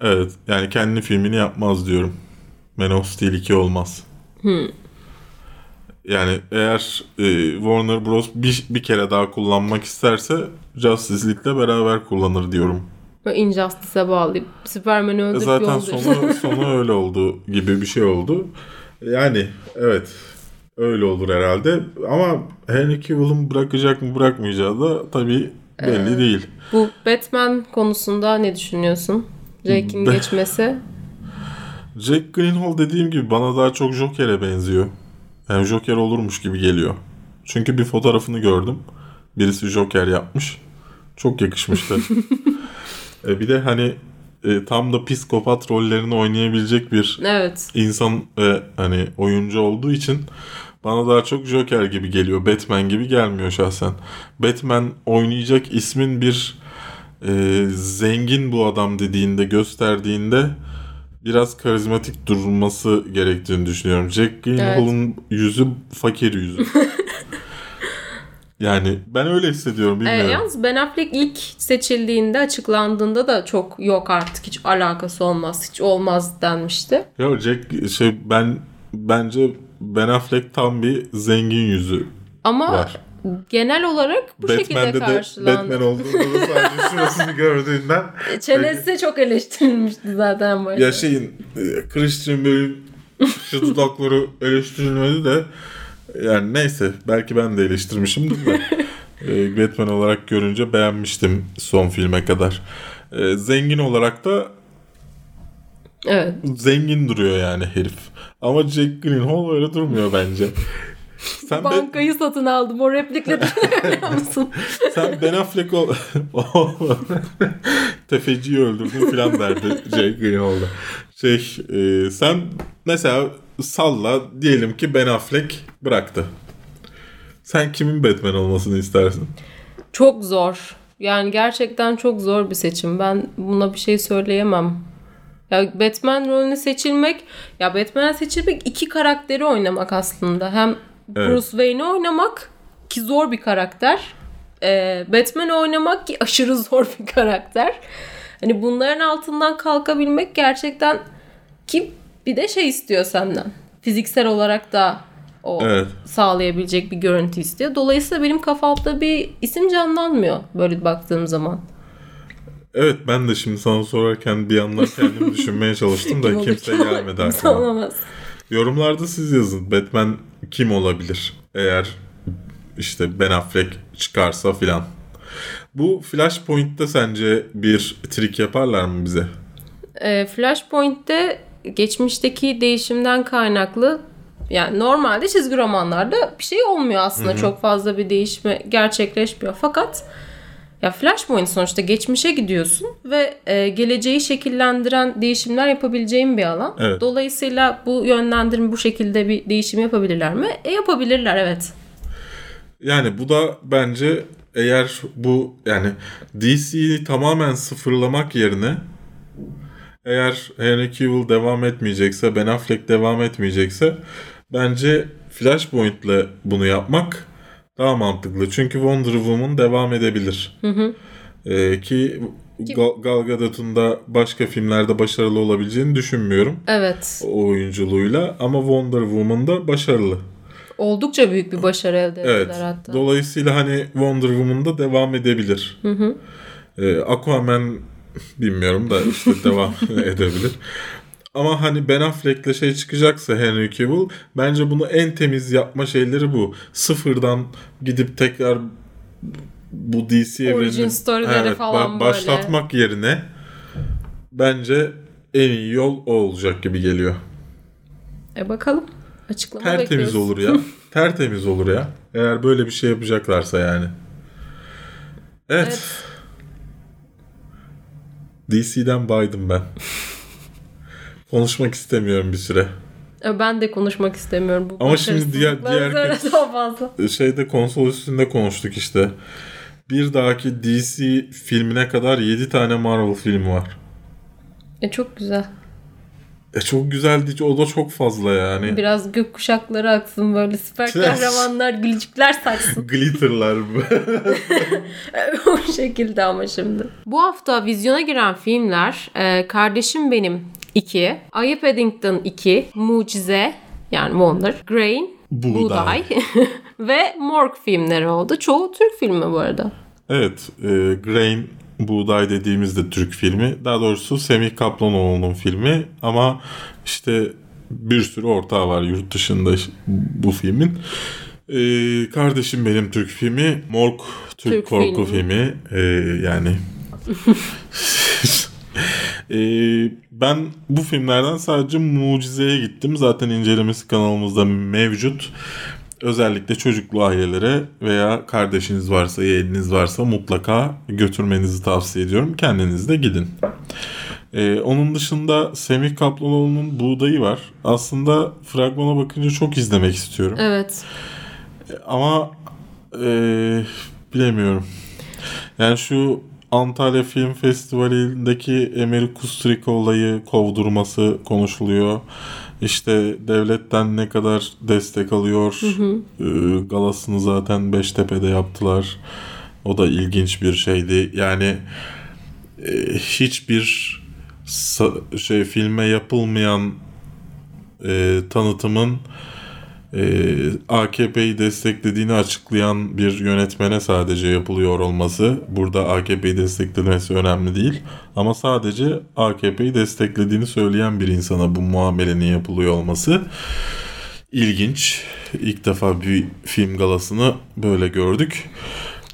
Evet yani kendi filmini yapmaz diyorum. Man of Steel 2 olmaz. Yani eğer e, Warner Bros. Bir, bir kere daha kullanmak isterse Justice League'le beraber kullanır diyorum. Böyle Injustice'e bağlayıp Superman'i öldürüp Zaten sonu, sonu öyle oldu gibi bir şey oldu. Yani evet öyle olur herhalde. Ama Henry Cavill'ın bırakacak mı bırakmayacağı da tabii belli değil. Bu Batman konusunda ne düşünüyorsun? Jake'in geçmesi. Jack Gyllenhaal dediğim gibi bana daha çok Joker'e benziyor. Yani Joker olurmuş gibi geliyor. Çünkü bir fotoğrafını gördüm. Birisi Joker yapmış. Çok yakışmıştı. E, bir de hani e, tam da psikopat rollerini oynayabilecek bir Evet. insan ve hani oyuncu olduğu için bana daha çok Joker gibi geliyor. Batman gibi gelmiyor şahsen. Batman oynayacak ismin bir e, zengin bu adam dediğinde gösterdiğinde biraz karizmatik durması gerektiğini düşünüyorum. Jack Gyllenhaal'ın yüzü fakir yüzü. yani ben öyle hissediyorum Ee, bilmiyorum. yalnız Ben Affleck ilk seçildiğinde açıklandığında da çok yok artık hiç alakası olmaz hiç olmaz denmişti. Ya Jack şey ben bence Ben Affleck tam bir zengin yüzü Ama var. genel olarak bu şekilde Batman'de de karşılandı. Batman olduğunda da sadece şurasını gördüğünden Çenesi çok eleştirilmişti zaten başta. ya şeyin e, Christian Bale'in şu dudakları eleştirilmedi de yani neyse belki ben de eleştirmişimdir de e, Batman olarak görünce beğenmiştim son filme kadar. E, zengin olarak da Evet. zengin duruyor yani herif. Ama Jack Gyllenhaal öyle durmuyor bence. Sen, ben, Bankayı satın aldım o replikle düşünebiliyor musun? sen Ben Affleck ol... Tefeciyi öldürdün falan derdi Jack Gyllenhaal'da. Şey, e, sen mesela salla diyelim ki Ben Affleck bıraktı. Sen kimin Batman olmasını istersin? Çok zor. Yani gerçekten çok zor bir seçim. Ben buna bir şey söyleyemem. Ya Batman rolüne seçilmek, ya Batman'e seçilmek iki karakteri oynamak aslında. Hem Evet. Bruce Wayne'i oynamak ki zor bir karakter. Ee, Batman'i oynamak ki aşırı zor bir karakter. Hani bunların altından kalkabilmek gerçekten ki bir de şey istiyor senden. Fiziksel olarak da o Evet. sağlayabilecek bir görüntü istiyor. Dolayısıyla benim kafamda bir isim canlanmıyor böyle baktığım zaman. Evet ben de şimdi sana sorarken bir yandan kendimi düşünmeye çalıştım da kimse gelmedi aklıma. olamaz. Yorumlarda siz yazın. Batman kim olabilir? Eğer işte Ben Affleck çıkarsa filan. Bu Flashpoint'te sence bir trik yaparlar mı bize? E, Flashpoint'te geçmişteki değişimden kaynaklı Yani normalde çizgi romanlarda bir şey olmuyor aslında. Çok fazla bir değişme gerçekleşmiyor. Fakat ya Flashpoint sonuçta geçmişe gidiyorsun ve e, geleceği şekillendiren değişimler yapabileceğin bir alan. Evet. Dolayısıyla bu yönlendirme bu şekilde bir değişim yapabilirler mi? E yapabilirler evet. Yani bu da bence eğer bu yani DC'yi tamamen sıfırlamak yerine eğer Henry Cavill devam etmeyecekse, Ben Affleck devam etmeyecekse bence Flashpoint'le bunu yapmak daha mantıklı. Çünkü Wonder Woman devam edebilir. Ee, ki Gal, Gal Gadot'un da başka filmlerde başarılı olabileceğini düşünmüyorum Evet. o oyunculuğuyla ama Wonder Woman da başarılı. Oldukça büyük bir başarı elde Evet. ettiler hatta. Dolayısıyla hani Wonder Woman'da devam edebilir. Ee, Aquaman bilmiyorum da işte devam edebilir. Ama hani Ben Affleck'le şey çıkacaksa Henry Cavill bence bunu en temiz yapma şeyleri bu. Sıfırdan gidip tekrar bu DC evrenini falan böyle. başlatmak yerine bence en iyi yol o olacak gibi geliyor. E bakalım. Açıklama Tertemiz bekliyoruz. olur ya. Tertemiz olur ya. Eğer böyle bir şey yapacaklarsa yani. Evet. Evet. DC'den baydım ben. Konuşmak istemiyorum bir süre. E, Ben de konuşmak istemiyorum bu Ama şimdi diğer- diğer- daha fazla. Şeyde konsol üstünde konuştuk işte. Bir dahaki DC filmine kadar 7 tane Marvel filmi var. E çok güzel. E çok güzeldi. O da çok fazla yani. Biraz gök kuşakları aksın böyle süper kahramanlar gülücükler saçsın. Glitter'lar. o şekilde ama şimdi. Bu hafta vizyona giren filmler e, Kardeşim Benim 2, Ayı Paddington 2, Mucize yani Wonder, Grain, Buğday. Buğday ve Morg filmleri oldu. Çoğu Türk filmi bu arada. Evet, e, Grain Buğday dediğimizde Türk filmi. Daha doğrusu Semih Kaplanoğlu'nun filmi ama işte bir sürü ortağı var yurt dışında bu filmin. E, kardeşim benim Türk filmi, Morg Türk, Türk korku filmi. filmi. E, yani E, ben bu filmlerden sadece Mucize'ye gittim. Zaten incelemesi kanalımızda mevcut. Özellikle çocuklu ailelere veya kardeşiniz varsa, yeğeniniz varsa mutlaka götürmenizi tavsiye ediyorum. Kendiniz de gidin. Ee, onun dışında Semih Kaplanoğlu'nun Buğdayı var. Aslında fragmana bakınca çok izlemek istiyorum. Evet. Ama eee, bilemiyorum. Yani şu Antalya Film Festivali'ndeki Emel Kusturica olayı kovdurması konuşuluyor. İşte devletten ne kadar destek alıyor. Eee, galasını zaten Beştepe'de yaptılar. O da ilginç bir şeydi. Yani eee, hiçbir şey filme yapılmayan eee, tanıtımın e, AKP'yi desteklediğini açıklayan bir yönetmene sadece yapılıyor olması. Burada AKP'yi desteklemesi önemli değil. Ama sadece AKP'yi desteklediğini söyleyen bir insana bu muamelenin yapılıyor olması ilginç. İlk defa bir film galasını böyle gördük.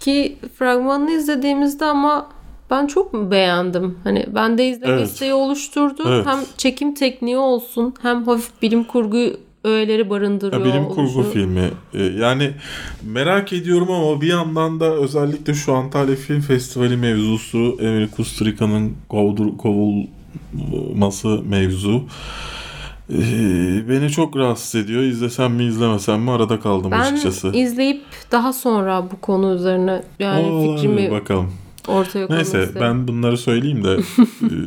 Ki fragmanını izlediğimizde ama ben çok beğendim. Hani bende izleme Evet. isteği oluşturdu. Evet. Hem çekim tekniği olsun hem hafif bilim kurgu öğeleri barındırıyor. Ya bilim kurgu oluşu. filmi. Ee, yani merak ediyorum ama bir yandan da özellikle şu Antalya Film Festivali mevzusu Emre Kusturica'nın kovulması mevzu ee, beni çok rahatsız ediyor. İzlesem mi izlemesem mi arada kaldım Ben açıkçası. izleyip daha sonra bu konu üzerine yani Olabilir, fikrimi bakalım. Ortaya koymak Neyse ben bunları söyleyeyim de e,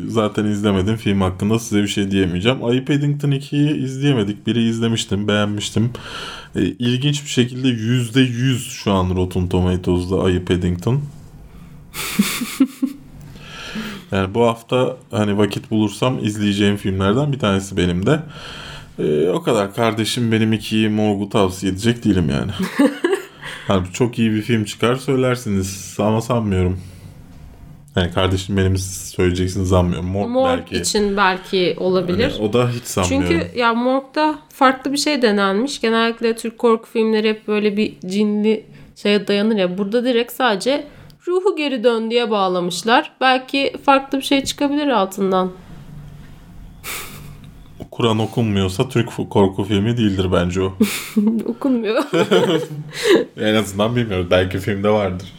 zaten izlemedim film hakkında size bir şey diyemeyeceğim. Ayı Paddington 2'yi izleyemedik. Biri izlemiştim beğenmiştim. E, ilginç bir şekilde %100 şu an Rotten Tomatoes'da Ayı Paddington. yani bu hafta hani vakit bulursam izleyeceğim filmlerden bir tanesi benim de. E, o kadar. Kardeşim benim ikiyi morgu tavsiye edecek değilim yani. Yani çok iyi bir film çıkar söylersiniz ama sanmıyorum. Yani kardeşim benim söyleyeceksiniz sanmıyorum. Morg, Morg belki. için belki olabilir. Yani o da hiç sanmıyorum. Çünkü ya Morg'da farklı bir şey denenmiş. Genellikle Türk korku filmleri hep böyle bir cinli şeye dayanır ya. Burada direkt sadece ruhu geri dön diye bağlamışlar. Belki farklı bir şey çıkabilir altından. Kur'an okunmuyorsa Türk korku filmi değildir bence o. Okunmuyor. en azından bilmiyoruz. Belki filmde vardır.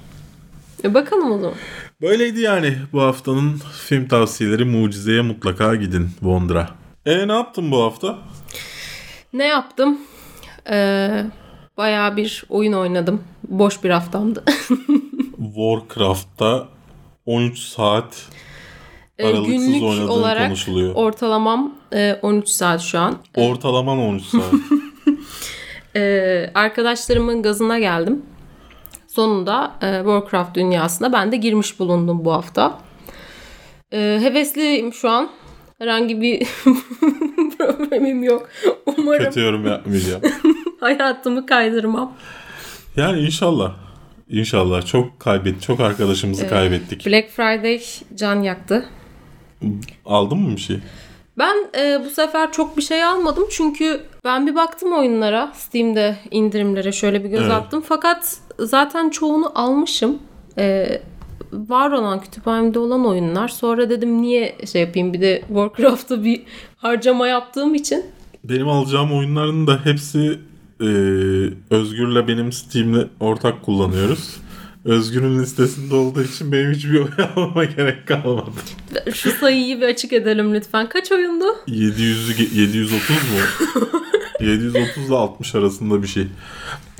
e bakalım o zaman. Böyleydi yani bu haftanın film tavsiyeleri Mucize'ye mutlaka gidin Vondra. E ne yaptın bu hafta? Ne yaptım? Ee, bayağı bir oyun oynadım. Boş bir haftamdı. Warcraft'ta 13 saat Ee, aralıksız günlük oynadığın olarak konuşuluyor. ortalamam e, 13 saat şu an. Ortalaman 13 saat. Ee, arkadaşlarımın gazına geldim. Sonunda e, Warcraft dünyasına ben de girmiş bulundum bu hafta. Ee, hevesliyim şu an. Herhangi bir problemim yok. Umarım Kötü yorum yapmayacağım. hayatımı kaydırmam. Yani inşallah. İnşallah. Çok kaybet, çok arkadaşımızı kaybettik. Black Friday can yaktı. Aldın mı bir şey? Ben e, bu sefer çok bir şey almadım çünkü ben bir baktım oyunlara Steam'de indirimlere şöyle bir göz Evet. attım. Fakat zaten çoğunu almışım. E, var olan kütüphanemde olan oyunlar. Sonra dedim niye şey yapayım bir de Warcraft'ta bir harcama yaptığım için. Benim alacağım oyunların da hepsi e, Özgür'le benim Steam'le ortak kullanıyoruz. Özgür'ün listesinde olduğu için benim hiçbir oy almama gerek kalmadı. Şu sayıyı bir açık edelim lütfen. Kaç oyundu? 700'ü ge- 730 mu? 730 ile 60 arasında bir şey.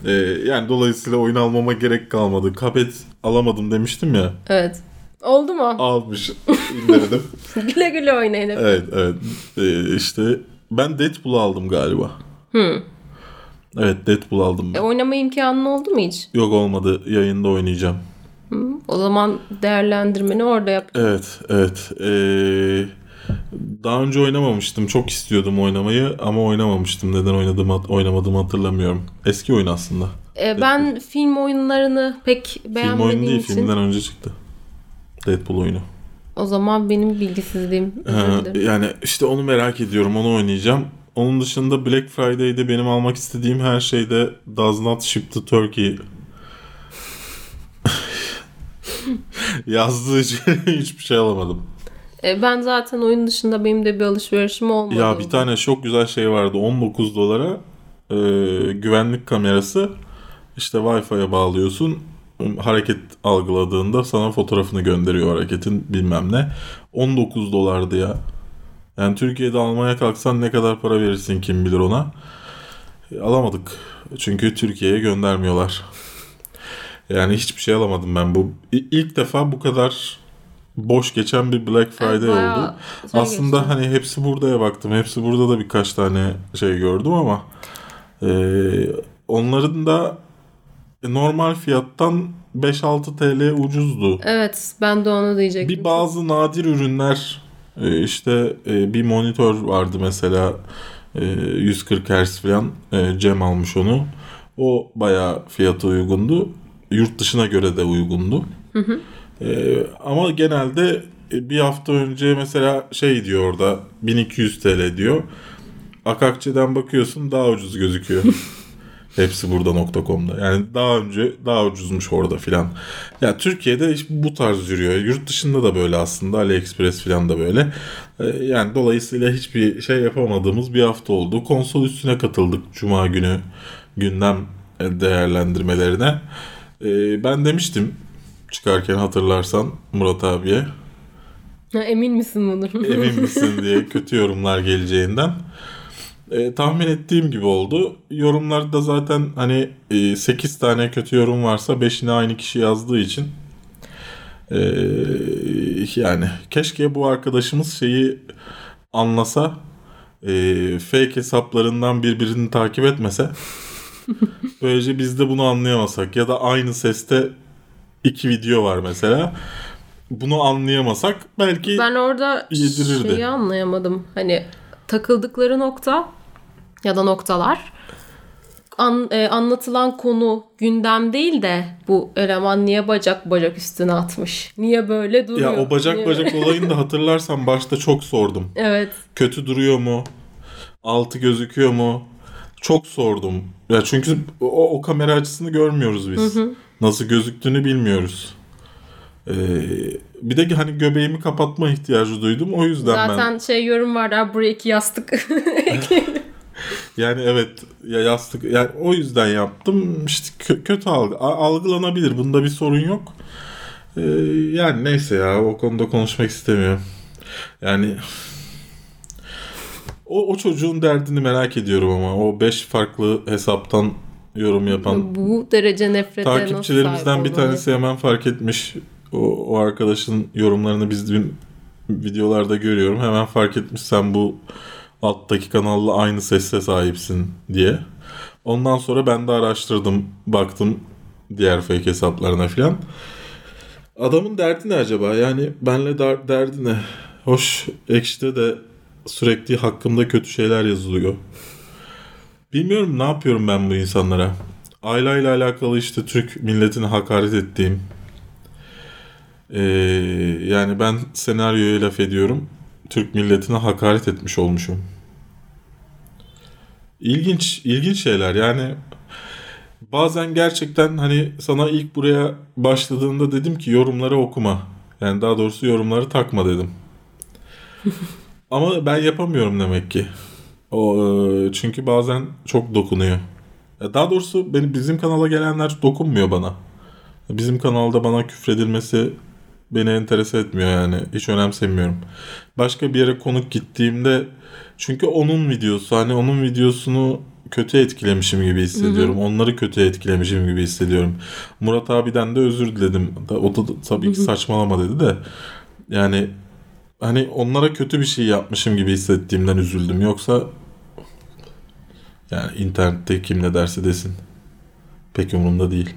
E, yani dolayısıyla oyun almama gerek kalmadı. Cuphead alamadım demiştim ya. Evet. Oldu mu? Almış. indirdim. güle güle oynayın. hep. Evet evet. E, işte ben Deadpool aldım galiba. Evet Deadpool aldım E, ben. oynama imkanın oldu mu hiç? Yok olmadı. Yayında oynayacağım. O zaman değerlendirmeni orada yap. Evet, evet. Ee, daha önce oynamamıştım. Çok istiyordum oynamayı ama oynamamıştım. Neden oynadım oynamadığımı hatırlamıyorum. Eski oyun aslında. E, ben film oyunlarını pek Film beğenmediğim oyunu değil, için filmden önce çıktı. Deadpool oyunu. o zaman benim bilgisizliğim Ee, yani işte onu merak ediyorum. Onu oynayacağım. Onun dışında Black Friday'de benim almak istediğim her şeyde Does Not Ship to Turkey yazdığı için hiçbir şey alamadım. E, ben zaten oyun dışında benim de bir alışverişim olmadı. Ya bir tane çok güzel şey vardı. 19 dolara e, güvenlik kamerası. İşte Wi-Fi'ye bağlıyorsun. Hareket algıladığında sana fotoğrafını gönderiyor hareketin bilmem ne. 19 dolardı ya. Yani Türkiye'de almaya kalksan ne kadar para verirsin kim bilir ona. E, alamadık. Çünkü Türkiye'ye göndermiyorlar. Yani hiçbir şey alamadım ben. Bu ilk defa bu kadar boş geçen bir Black Friday bayağı oldu. Aslında geçti. hani hepsi buradaya baktım. Hepsi burada da birkaç tane şey gördüm ama e, onların da normal fiyattan 5-6 TL ucuzdu. Evet ben de onu diyecektim. Bir bazı nadir ürünler e, işte e, bir monitör vardı mesela e, 140 Hz falan e, Cem almış onu. O bayağı fiyatı uygundu. Yurt dışına göre de uygundu. E, ama genelde e, bir hafta önce mesela şey diyor orada 1200 TL diyor. Akakçe'den bakıyorsun daha ucuz gözüküyor. Hepsi burada.com'da. Yani daha önce daha ucuzmuş orada filan. Ya Türkiye'de iş bu tarz yürüyor. Yurt dışında da böyle aslında. AliExpress filan da böyle. Ee, Yani dolayısıyla hiçbir şey yapamadığımız bir hafta oldu. Konsol üstüne katıldık Cuma günü gündem değerlendirmelerine. Ee, Ben demiştim çıkarken hatırlarsan Murat abiye Ha, emin misin bunun? emin misin diye kötü yorumlar geleceğinden. E, tahmin ettiğim gibi oldu. Yorumlarda zaten hani e, 8 tane kötü yorum varsa 5'ini aynı kişi yazdığı için e, yani keşke bu arkadaşımız şeyi anlasa e, fake hesaplarından birbirini takip etmese böylece biz de bunu anlayamasak ya da aynı seste iki video var mesela bunu anlayamasak belki Ben orada Yedirirdi. şeyi anlayamadım. Hani takıldıkları nokta ya da noktalar an, e, anlatılan konu gündem değil de bu eleman niye bacak bacak üstüne atmış? Niye böyle duruyor? Ya o bacak Niye- bacak olayını da hatırlarsan başta çok sordum. Evet. Kötü duruyor mu? Altı gözüküyor mu? Çok sordum. Ya çünkü o, o kamera açısını görmüyoruz biz. Nasıl gözüktüğünü bilmiyoruz. Ee, bir de hani göbeğimi kapatma ihtiyacı duydum. O yüzden Zaten ben şey yorum vardı "Aa, buraya iki yastık. yani evet ya yastık yani o yüzden yaptım. İşte kö- kötü algı algılanabilir. Bunda bir sorun yok. Ee, yani neyse ya o konuda konuşmak istemiyorum. Yani o, o çocuğun derdini merak ediyorum ama o 5 farklı hesaptan yorum yapan Bu derece nefrete Takipçilerimizden bir tanesi hemen fark etmiş. O, o arkadaşın yorumlarını biz dün videolarda görüyorum. Hemen fark etmiş sen bu alttaki kanalla aynı sese sahipsin diye. Ondan sonra ben de araştırdım. Baktım diğer fake hesaplarına filan. Adamın derdi ne acaba? Yani benle der- derdi ne? Hoş ekşide de sürekli hakkımda kötü şeyler yazılıyor. Bilmiyorum ne yapıyorum ben bu insanlara. Ayla ile alakalı işte Türk milletine hakaret ettiğim. Ee, yani ben senaryoya laf ediyorum. Türk milletine hakaret etmiş olmuşum. İlginç, ilginç şeyler yani. Bazen gerçekten hani sana ilk buraya başladığında dedim ki yorumları okuma. Yani daha doğrusu yorumları takma dedim. Ama ben yapamıyorum demek ki. O e, çünkü bazen çok dokunuyor. Ya Daha doğrusu benim bizim kanala gelenler dokunmuyor bana. Bizim kanalda bana küfredilmesi beni enterese etmiyor yani. Hiç önemsemiyorum. Başka bir yere konuk gittiğimde çünkü onun videosu hani onun videosunu kötü etkilemişim gibi hissediyorum. Onları kötü etkilemişim gibi hissediyorum. Murat abiden de özür diledim. O da tabii ki saçmalama dedi de. Yani hani onlara kötü bir şey yapmışım gibi hissettiğimden üzüldüm. Yoksa yani internette kim ne derse desin. Pek umurumda değil.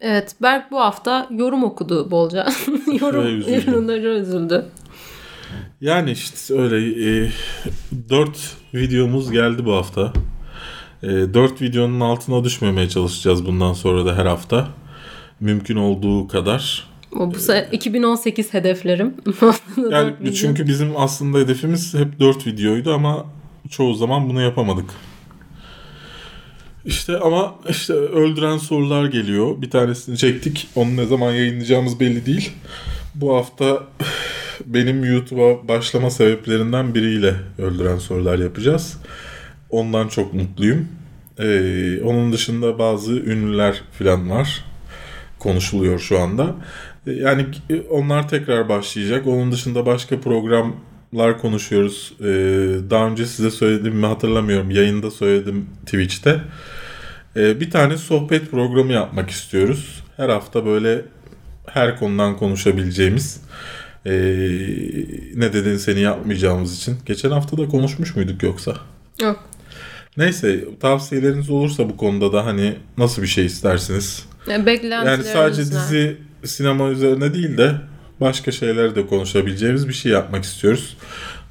Evet Berk bu hafta yorum okudu bolca. yorum, üzüldüm. yorumlara üzüldü. Yani işte öyle e, 4 videomuz geldi bu hafta. E, 4 videonun altına düşmemeye çalışacağız bundan sonra da her hafta. Mümkün olduğu kadar. O bu sene 2018 hedeflerim. Yani çünkü bizim aslında hedefimiz hep 4 videoydu ama çoğu zaman bunu yapamadık. İşte ama işte öldüren sorular geliyor. Bir tanesini çektik. Onu ne zaman yayınlayacağımız belli değil. Bu hafta benim YouTube'a başlama sebeplerinden biriyle öldüren sorular yapacağız. Ondan çok mutluyum. Ee, onun dışında bazı ünlüler falan var. Konuşuluyor şu anda. Ee, Yani onlar tekrar başlayacak. Onun dışında başka programlar konuşuyoruz. Ee, daha önce size söyledim mi hatırlamıyorum. Yayında söyledim Twitch'te. Ee, bir tane sohbet programı yapmak istiyoruz. Her hafta böyle her konudan konuşabileceğimiz ee, ne dedin seni yapmayacağımız için. Geçen hafta da konuşmuş muyduk yoksa? Yok. Neyse tavsiyeleriniz olursa bu konuda da hani nasıl bir şey istersiniz? Yani sadece dizi sinema üzerine değil de başka şeyler de konuşabileceğimiz bir şey yapmak istiyoruz.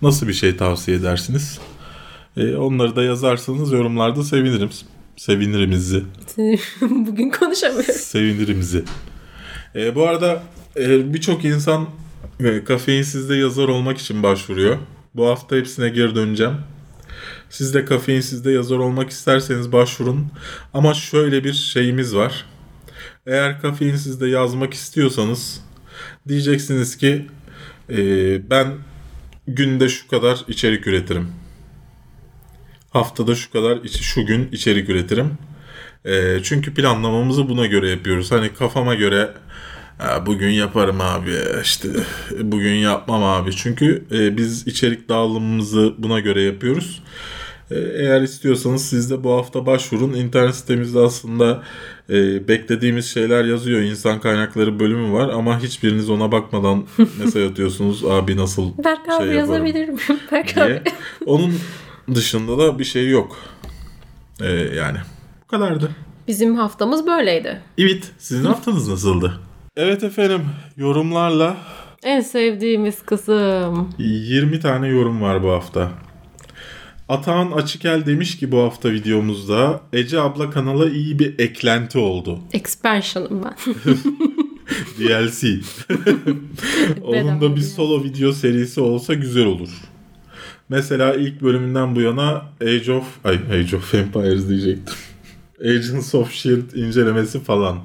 Nasıl bir şey tavsiye edersiniz? Ee, onları da yazarsanız yorumlarda sevinirim. Sevinirimizi. Bugün konuşamıyorum. Sevinirimizi. Ee, bu arada e, birçok insan e, kafeinsizde yazar olmak için başvuruyor. Bu hafta hepsine geri döneceğim. Siz de kafeinsizde yazar olmak isterseniz başvurun. Ama şöyle bir şeyimiz var. Eğer kafeinsizde yazmak istiyorsanız diyeceksiniz ki e, ben günde şu kadar içerik üretirim. Haftada şu kadar şu gün içerik üretirim. E, çünkü planlamamızı buna göre yapıyoruz. Hani kafama göre "Ha, bugün yaparım abi işte bugün yapmam abi. Çünkü e, biz içerik dağılımımızı buna göre yapıyoruz. E, Eğer istiyorsanız siz de bu hafta başvurun. İnternet sitemizde aslında e, beklediğimiz şeyler yazıyor. İnsan kaynakları bölümü var ama hiçbiriniz ona bakmadan mesaj atıyorsunuz. Abi nasıl Berk abi şey yaparım yazabilir miyim? Berk diye. abi. Onun dışında da bir şey yok. E, yani bu kadardı. Bizim haftamız böyleydi. Evet, sizin haftanız nasıldı? Evet efendim, yorumlarla En sevdiğimiz kısım. 20 tane yorum var bu hafta. Atahan Açıkel demiş ki bu hafta videomuzda Ece abla kanala iyi bir eklenti oldu. Expansion'ım ben. DLC. Onun da bir solo video serisi olsa güzel olur. Mesela ilk bölümünden bu yana Age of ay Age of Empires diyecektim. Agents of Shield incelemesi falan.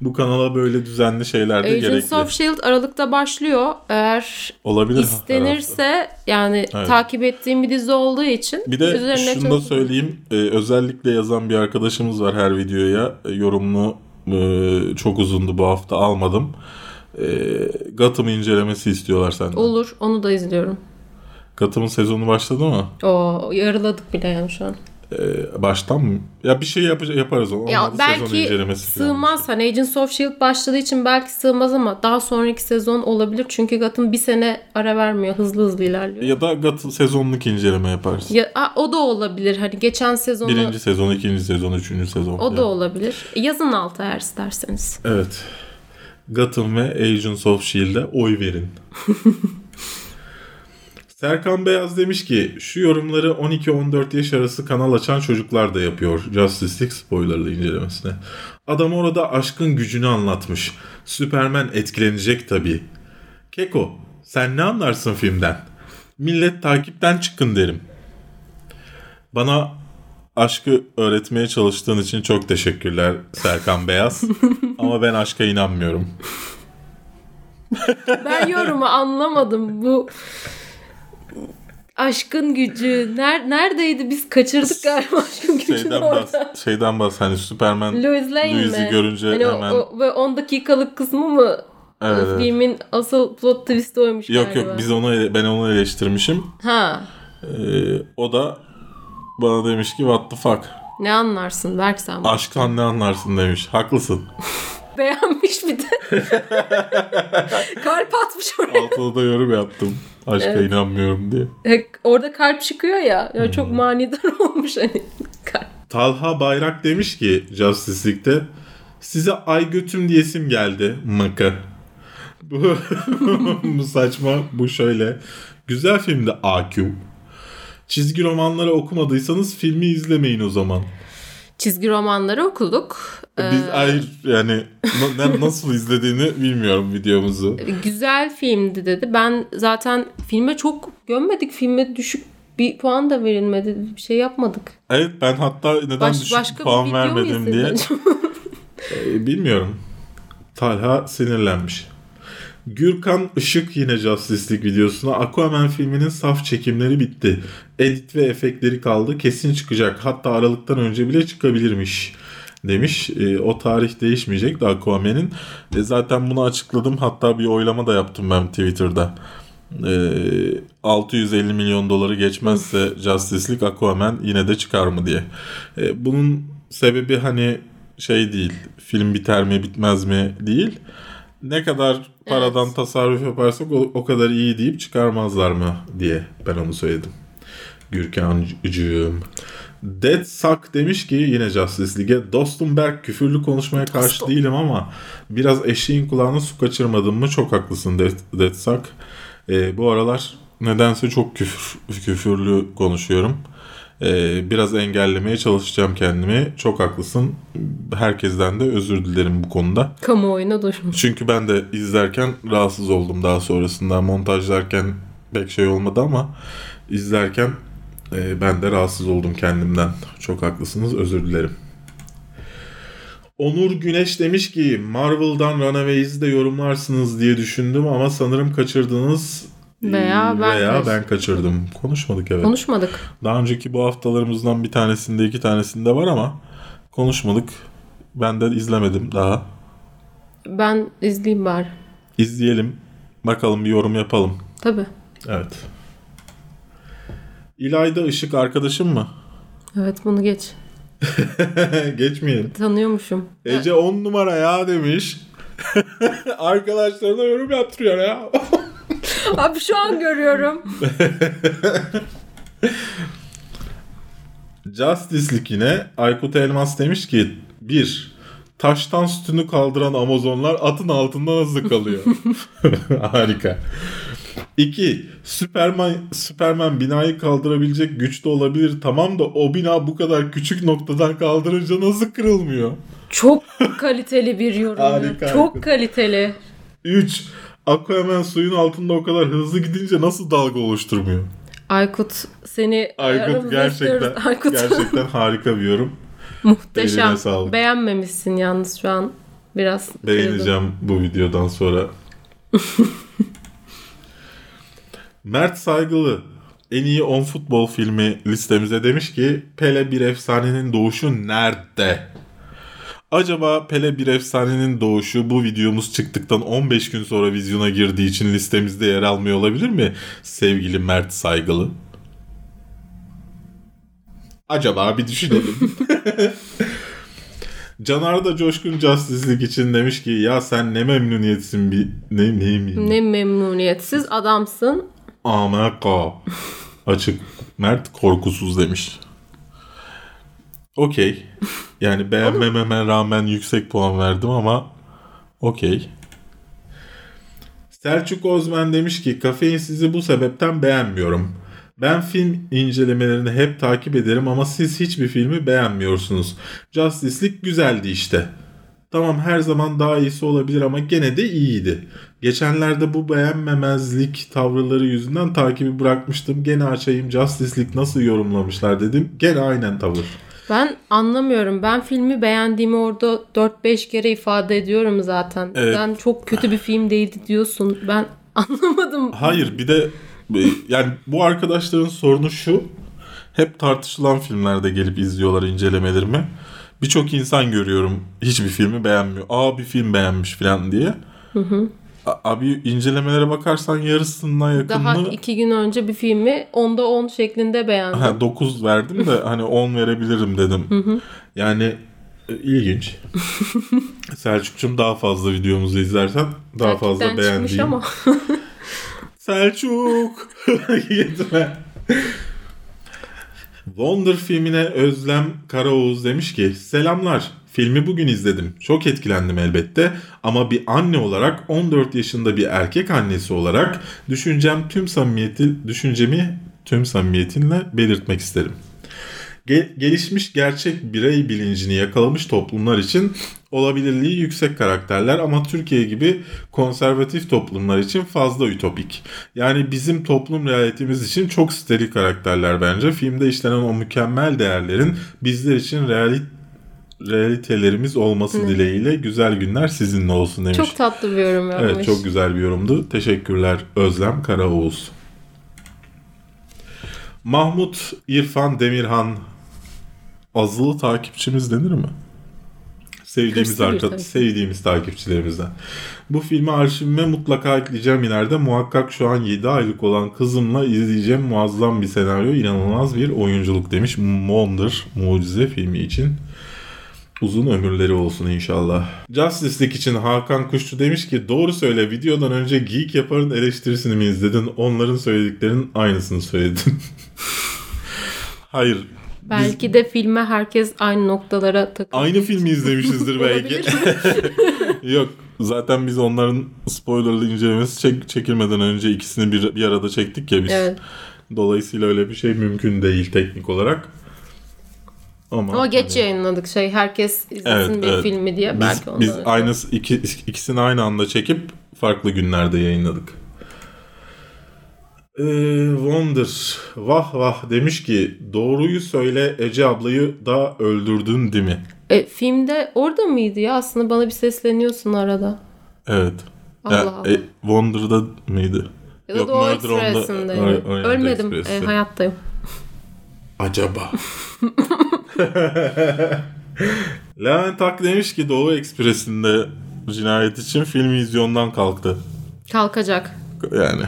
Bu kanala böyle düzenli şeyler de Agents gerekli. of S.H.I.E.L.D. Aralık'ta başlıyor. Eğer Olabilir. istenirse yani Evet. takip ettiğim bir dizi olduğu için Bir de üzerine şunu da çok- söyleyeyim. Ee, özellikle yazan bir arkadaşımız var her videoya. E, yorumunu e, çok uzundu bu hafta almadım. E, Gotham incelemesi istiyorlar senden. Olur. Onu da izliyorum. Gotham'ın sezonu başladı mı? O yarıladık bile yani şu an. E, baştan mı? Ya bir şey yap- yaparız. Olmadı Ya sezon belki incelemesi falan. sığmaz. Hani Agents of S.H.I.E.L.D. başladığı için belki sığmaz ama daha sonraki sezon olabilir. Çünkü Gotham bir sene ara vermiyor. Hızlı hızlı ilerliyor. Ya da Gotham sezonluk inceleme yaparız. Ya, a, o da olabilir. Hani geçen sezonu Birinci sezon, ikinci sezon, üçüncü sezon. o da falan. olabilir. Yazın altı eğer isterseniz. Evet. Gotham ve Agents of S.H.I.E.L.D'e oy verin. Serkan Beyaz demiş ki şu yorumları 12-14 yaş arası kanal açan çocuklar da yapıyor. Justice League spoilerlı incelemesine. Adam orada aşkın gücünü anlatmış. Superman etkilenecek tabii. Keko sen ne anlarsın filmden? Millet takipten çıkın derim. Bana aşkı öğretmeye çalıştığın için çok teşekkürler Serkan Beyaz. Ama ben aşka inanmıyorum. Ben yorumu anlamadım. Bu aşkın gücü ner neredeydi biz kaçırdık galiba aşkın gücünü Şeyden orada. bahs şeyden bahs hani Superman Lois Lane Louis'i mi? görünce hani o- hemen o, ve 10 dakikalık kısmı mı Evet, evet. filmin asıl plot twist'i oymuş yok galiba. yok biz onu ben onu eleştirmişim. Ha Ee, o da bana demiş ki what the fuck. ne anlarsın Berk sen. Aşktan ne anlarsın demiş. Haklısın. Beğenmiş bir de. kalp atmış oraya. Altına da yorum yaptım. Aşka Evet. inanmıyorum diye. E, Orada kalp çıkıyor ya. ya Hmm. çok manidar olmuş hani. Kalp. Talha Bayrak demiş ki Justice League'de size ay götüm diyesim geldi maka. Bu, bu saçma bu şöyle. Güzel filmdi AQ. Çizgi romanları okumadıysanız filmi izlemeyin o zaman. Çizgi romanları okuduk. Biz Ee, hayır yani na- na- nasıl izlediğini bilmiyorum videomuzu. güzel filmdi dedi. Ben zaten filme çok gömmedik. Filme düşük bir puan da verilmedi. Bir şey yapmadık. Evet ben hatta neden Baş, düşük başka puan vermedim diye acaba? e, bilmiyorum. Talha sinirlenmiş. Gürkan Işık yine Justice League videosuna Aquaman filminin saf çekimleri bitti. Edit ve efektleri kaldı. Kesin çıkacak. Hatta Aralık'tan önce bile çıkabilirmiş demiş. E, o tarih değişmeyecek de Aquaman'in. E, zaten bunu açıkladım. Hatta bir oylama da yaptım ben Twitter'da. E, 650 milyon doları geçmezse Justice League Aquaman yine de çıkar mı diye. E, bunun sebebi hani şey değil. Film biter mi bitmez mi değil. Ne kadar paradan Evet. tasarruf yaparsak o, o kadar iyi deyip çıkarmazlar mı diye ben onu söyledim. Gürkan'cığım. Dead Suck demiş ki yine Justice League'e dostum Berk küfürlü konuşmaya karşı Dostum. değilim ama biraz eşeğin kulağına su kaçırmadın mı çok haklısın Dead, Dead Suck. Ee, bu aralar nedense çok küfür, küfürlü konuşuyorum. Ee, biraz engellemeye çalışacağım kendimi. Çok haklısın. Herkesten de özür dilerim bu konuda. Kamuoyuna duyurmuş. Çünkü ben de izlerken rahatsız oldum daha sonrasında. Montajlarken pek şey olmadı ama izlerken e, ben de rahatsız oldum kendimden. Çok haklısınız özür dilerim. Onur Güneş demiş ki Marvel'dan Runaways'i de yorumlarsınız diye düşündüm ama sanırım kaçırdınız Veya ben veya ben kaçırdım. Konuşmadık evet. Konuşmadık. Daha önceki bu haftalarımızdan bir tanesinde iki tanesinde var ama konuşmadık. Ben de izlemedim daha. Ben izleyeyim bari. İzleyelim. Bakalım bir yorum yapalım. Tabii. Evet. İlayda Işık arkadaşım mı? Evet bunu geç. Geçmeyelim. Tanıyormuşum. Ece 10 numara ya demiş. Arkadaşlarına yorum yaptırıyor ya. Abi şu an görüyorum. Justice League yine Aykut Elmas demiş ki 1. Taştan sütünü kaldıran Amazonlar atın altında nasıl kalıyor? Harika. 2. Superman, Superman binayı kaldırabilecek güçte olabilir tamam da o bina bu kadar küçük noktadan kaldırınca nasıl kırılmıyor? Çok kaliteli bir yorum. Harika, Çok harika. kaliteli. 3. Aquaman suyun altında o kadar hızlı gidince nasıl dalga oluşturmuyor? Aykut seni Aykut gerçekten. Aykut gerçekten harika bir yorum. muhteşem. Beğenmemişsin yalnız şu an Biraz kırdım. Beğeneceğim bu videodan sonra. Mert Saygılı en iyi 10 futbol filmi listemize demiş ki Pele bir efsanenin doğuşu nerede? Acaba Pele bir efsanenin doğuşu bu videomuz çıktıktan 15 gün sonra vizyona girdiği için listemizde yer almıyor olabilir mi sevgili Mert Saygılı? Acaba bir düşünelim. Canar da Coşkun Justice League için demiş ki ya sen ne memnuniyetsin bir ne neyim Ne memnuniyetsiz adamsın. Amaka. Açık. Mert korkusuz demiş. Okey. Yani beğenmememe rağmen yüksek puan verdim ama okey. Selçuk Ozmen demiş ki kafein sizi bu sebepten beğenmiyorum. Ben film incelemelerini hep takip ederim ama siz hiçbir filmi beğenmiyorsunuz. Justice League güzeldi işte. Tamam her zaman daha iyisi olabilir ama gene de iyiydi. Geçenlerde bu beğenmemezlik tavırları yüzünden takibi bırakmıştım. Gene açayım Justice League nasıl yorumlamışlar dedim. Gene aynen tavır. Ben anlamıyorum. Ben filmi beğendiğimi orada 4-5 kere ifade ediyorum zaten. Evet. Sen çok kötü bir film değildi diyorsun. Ben anlamadım. Hayır bir de yani bu arkadaşların sorunu şu. Hep tartışılan filmlerde gelip izliyorlar incelemelerimi. Birçok insan görüyorum hiçbir filmi beğenmiyor. Aa bir film beğenmiş falan diye. A- Abi incelemelere bakarsan yarısından Daha yakınını iki gün önce bir filmi 10'da 10 şeklinde beğendim. ha, 9 verdim de hani 10 verebilirim dedim. Yani e, ilginç. Selçuk'cum daha fazla videomuzu izlersen daha fazla Takipten çıkmış beğendiğim. ama. Selçuk gitme. Wonder filmine Özlem Karaoğuz demiş ki Selamlar. Filmi bugün izledim. Çok etkilendim elbette ama bir anne olarak 14 yaşında bir erkek annesi olarak düşüncem tüm samimiyeti düşüncemi tüm samimiyetinle belirtmek isterim. Ge- gelişmiş gerçek birey bilincini yakalamış toplumlar için olabilirliği yüksek karakterler ama Türkiye gibi konservatif toplumlar için fazla ütopik. Yani bizim toplum realitemiz için çok steril karakterler bence. Filmde işlenen o mükemmel değerlerin bizler için realit realitelerimiz olması dileğiyle güzel günler sizinle olsun demiş. Çok tatlı bir yorum yapmış. Evet çok güzel bir yorumdu. Teşekkürler Özlem Karaoğuz. Mahmut İrfan Demirhan azılı takipçimiz denir mi? Sevdiğimiz arka, sevdiğimiz takipçilerimizden. Bu filmi arşivime mutlaka ekleyeceğim ileride. Muhakkak şu an 7 aylık olan kızımla izleyeceğim muazzam bir senaryo, inanılmaz bir oyunculuk demiş. Wonder mucize filmi için. Uzun ömürleri olsun inşallah. Justice League için Hakan Kuşçu demiş ki doğru söyle videodan önce Geek Yapar'ın eleştirisini mi izledin? Onların söylediklerinin aynısını söyledin. Hayır. Biz Belki de filme herkes aynı noktalara takılıyor. aynı filmi izlemişizdir belki. Yok. Zaten biz onların spoilerlı incelemesi çek- çekilmeden önce ikisini bir, bir arada çektik ya biz. Evet. Dolayısıyla öyle bir şey mümkün değil teknik olarak. Ama, Ama geç hani- yayınladık şey. Herkes izlesin Evet, bir evet. filmi diye. Biz, belki ondan biz önce. aynı iki, ikisini aynı anda çekip farklı günlerde yayınladık. Ee, Wonder vah vah demiş ki doğruyu söyle Ece ablayı da öldürdün değil mi? E, filmde orada mıydı ya? Aslında bana bir sesleniyorsun arada. Evet. Allah Ya, Allah. e, Wonder'da mıydı? Ya da Yok, Doğu Murder on the Express'inde. Ori- Orient Ölmedim. E, hayattayım. Acaba. Levent Ak demiş ki Doğu Ekspresi'nde cinayet için film vizyondan kalktı. Kalkacak. Yani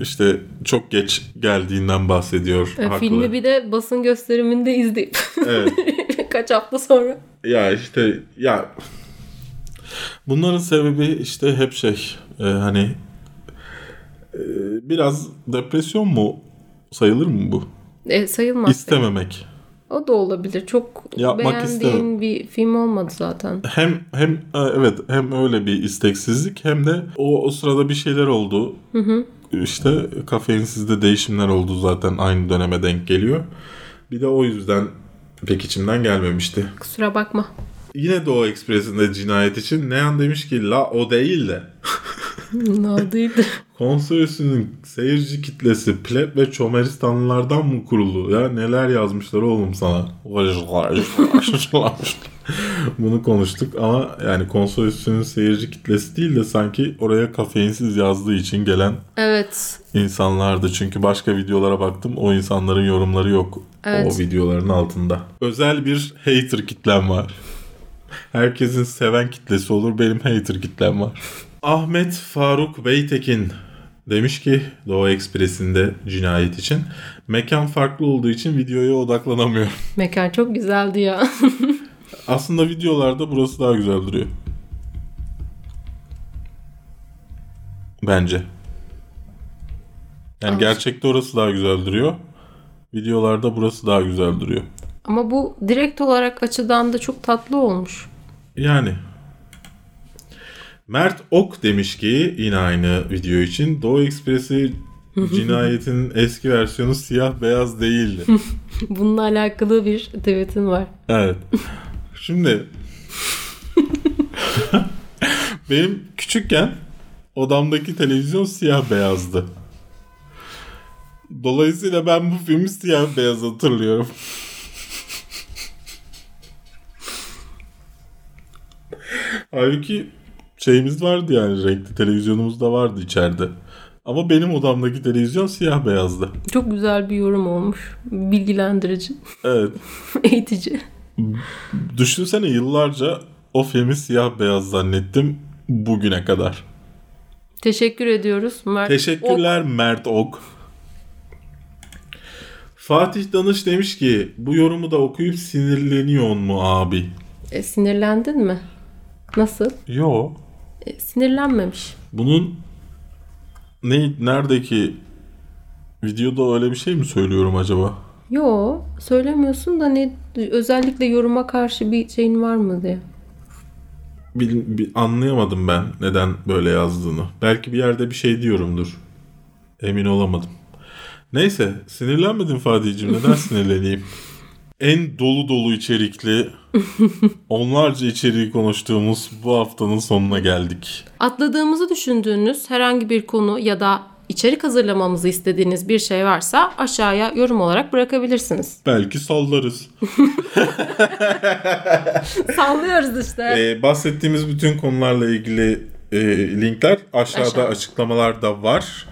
işte çok geç geldiğinden bahsediyor. E, haklı. filmi bir de basın gösteriminde izleyip Evet. kaç hafta sonra. Ya işte ya bunların sebebi işte hep şey e, hani e, biraz depresyon mu sayılır mı bu? E, sayılmaz. İstememek. O da olabilir. Çok Yapmak beğendiğin istemem. bir film olmadı zaten. Hem hem e, evet hem öyle bir isteksizlik hem de o o sırada bir şeyler oldu. İşte kafeinsizde değişimler oldu zaten aynı döneme denk geliyor. Bir de o yüzden pek içimden gelmemişti. Kusura bakma. Yine Doğu Ekspresi'nde cinayet için Neyan demiş ki la o değil de ne değildi. Konsolos'un seyirci kitlesi pleb ve çomeristanlılardan mı kurulu? Ya neler yazmışlar oğlum sana. Bunu konuştuk ama yani konsolos'un seyirci kitlesi değil de sanki oraya kafeinsiz yazdığı için gelen Evet. insanlardı. Çünkü başka videolara baktım o insanların yorumları yok Evet. o videoların altında. Özel bir hater kitlem var. Herkesin seven kitlesi olur. Benim hater kitlem var. Ahmet Faruk Beytekin demiş ki Doğu Ekspresi'nde cinayet için mekan farklı olduğu için videoya odaklanamıyor. Mekan çok güzeldi ya. Aslında videolarda burası daha güzel duruyor. Bence. Yani Aa. gerçekte orası daha güzel duruyor. Videolarda burası daha güzel duruyor. Ama bu direkt olarak açıdan da çok tatlı olmuş. Yani. Mert Ok demiş ki yine aynı video için Doğu Ekspresi cinayetin eski versiyonu siyah beyaz değildi. Bununla alakalı bir tweetin var. Evet. Şimdi benim küçükken odamdaki televizyon siyah beyazdı. Dolayısıyla ben bu filmi siyah beyaz hatırlıyorum. Halbuki şeyimiz vardı yani renkli televizyonumuz da vardı içeride. Ama benim odamdaki televizyon siyah beyazdı. Çok güzel bir yorum olmuş. Bilgilendirici, Evet. eğitici. Düşünsene yıllarca o filmi siyah beyaz zannettim bugüne kadar. Teşekkür ediyoruz Mert. Teşekkürler Mert Ok. Fatih Danış demiş ki bu yorumu da okuyup sinirleniyor mu abi? E, sinirlendin mi? Nasıl? Yo. E, sinirlenmemiş. Bunun ne neredeki videoda öyle bir şey mi söylüyorum acaba? Yo söylemiyorsun da ne özellikle yoruma karşı bir şeyin var mı diye. Bil, bil- anlayamadım ben neden böyle yazdığını. Belki bir yerde bir şey diyorumdur. Emin olamadım. Neyse sinirlenmedim Fatih'cim. Neden sinirleneyim? En dolu dolu içerikli onlarca içeriği konuştuğumuz bu haftanın sonuna geldik. Atladığımızı düşündüğünüz herhangi bir konu ya da içerik hazırlamamızı istediğiniz bir şey varsa aşağıya yorum olarak bırakabilirsiniz. Belki sallarız. Sallıyoruz işte. Ee, bahsettiğimiz bütün konularla ilgili e, linkler aşağıda Aşağı. açıklamalarda var.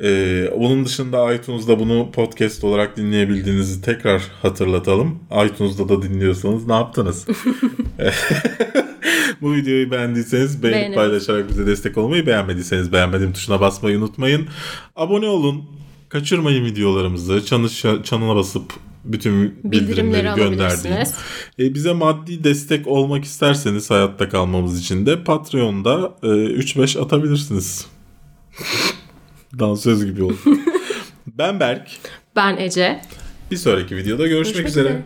Ee, onun dışında iTunes'da bunu podcast olarak dinleyebildiğinizi tekrar hatırlatalım. iTunes'da da dinliyorsanız ne yaptınız? Bu videoyu beğendiyseniz beğenip Beğenin. paylaşarak bize destek olmayı, beğenmediyseniz beğenmedim tuşuna basmayı unutmayın. Abone olun. Kaçırmayın videolarımızı. Çanı, çanına basıp bütün bildirimleri, alabilirsiniz. E, bize maddi destek olmak isterseniz hayatta kalmamız için de Patreon'da e, 3-5 atabilirsiniz. Dansöz gibi oldu. ben Berk. Ben Ece. Bir sonraki videoda görüşmek, Görüşmek üzere. üzere.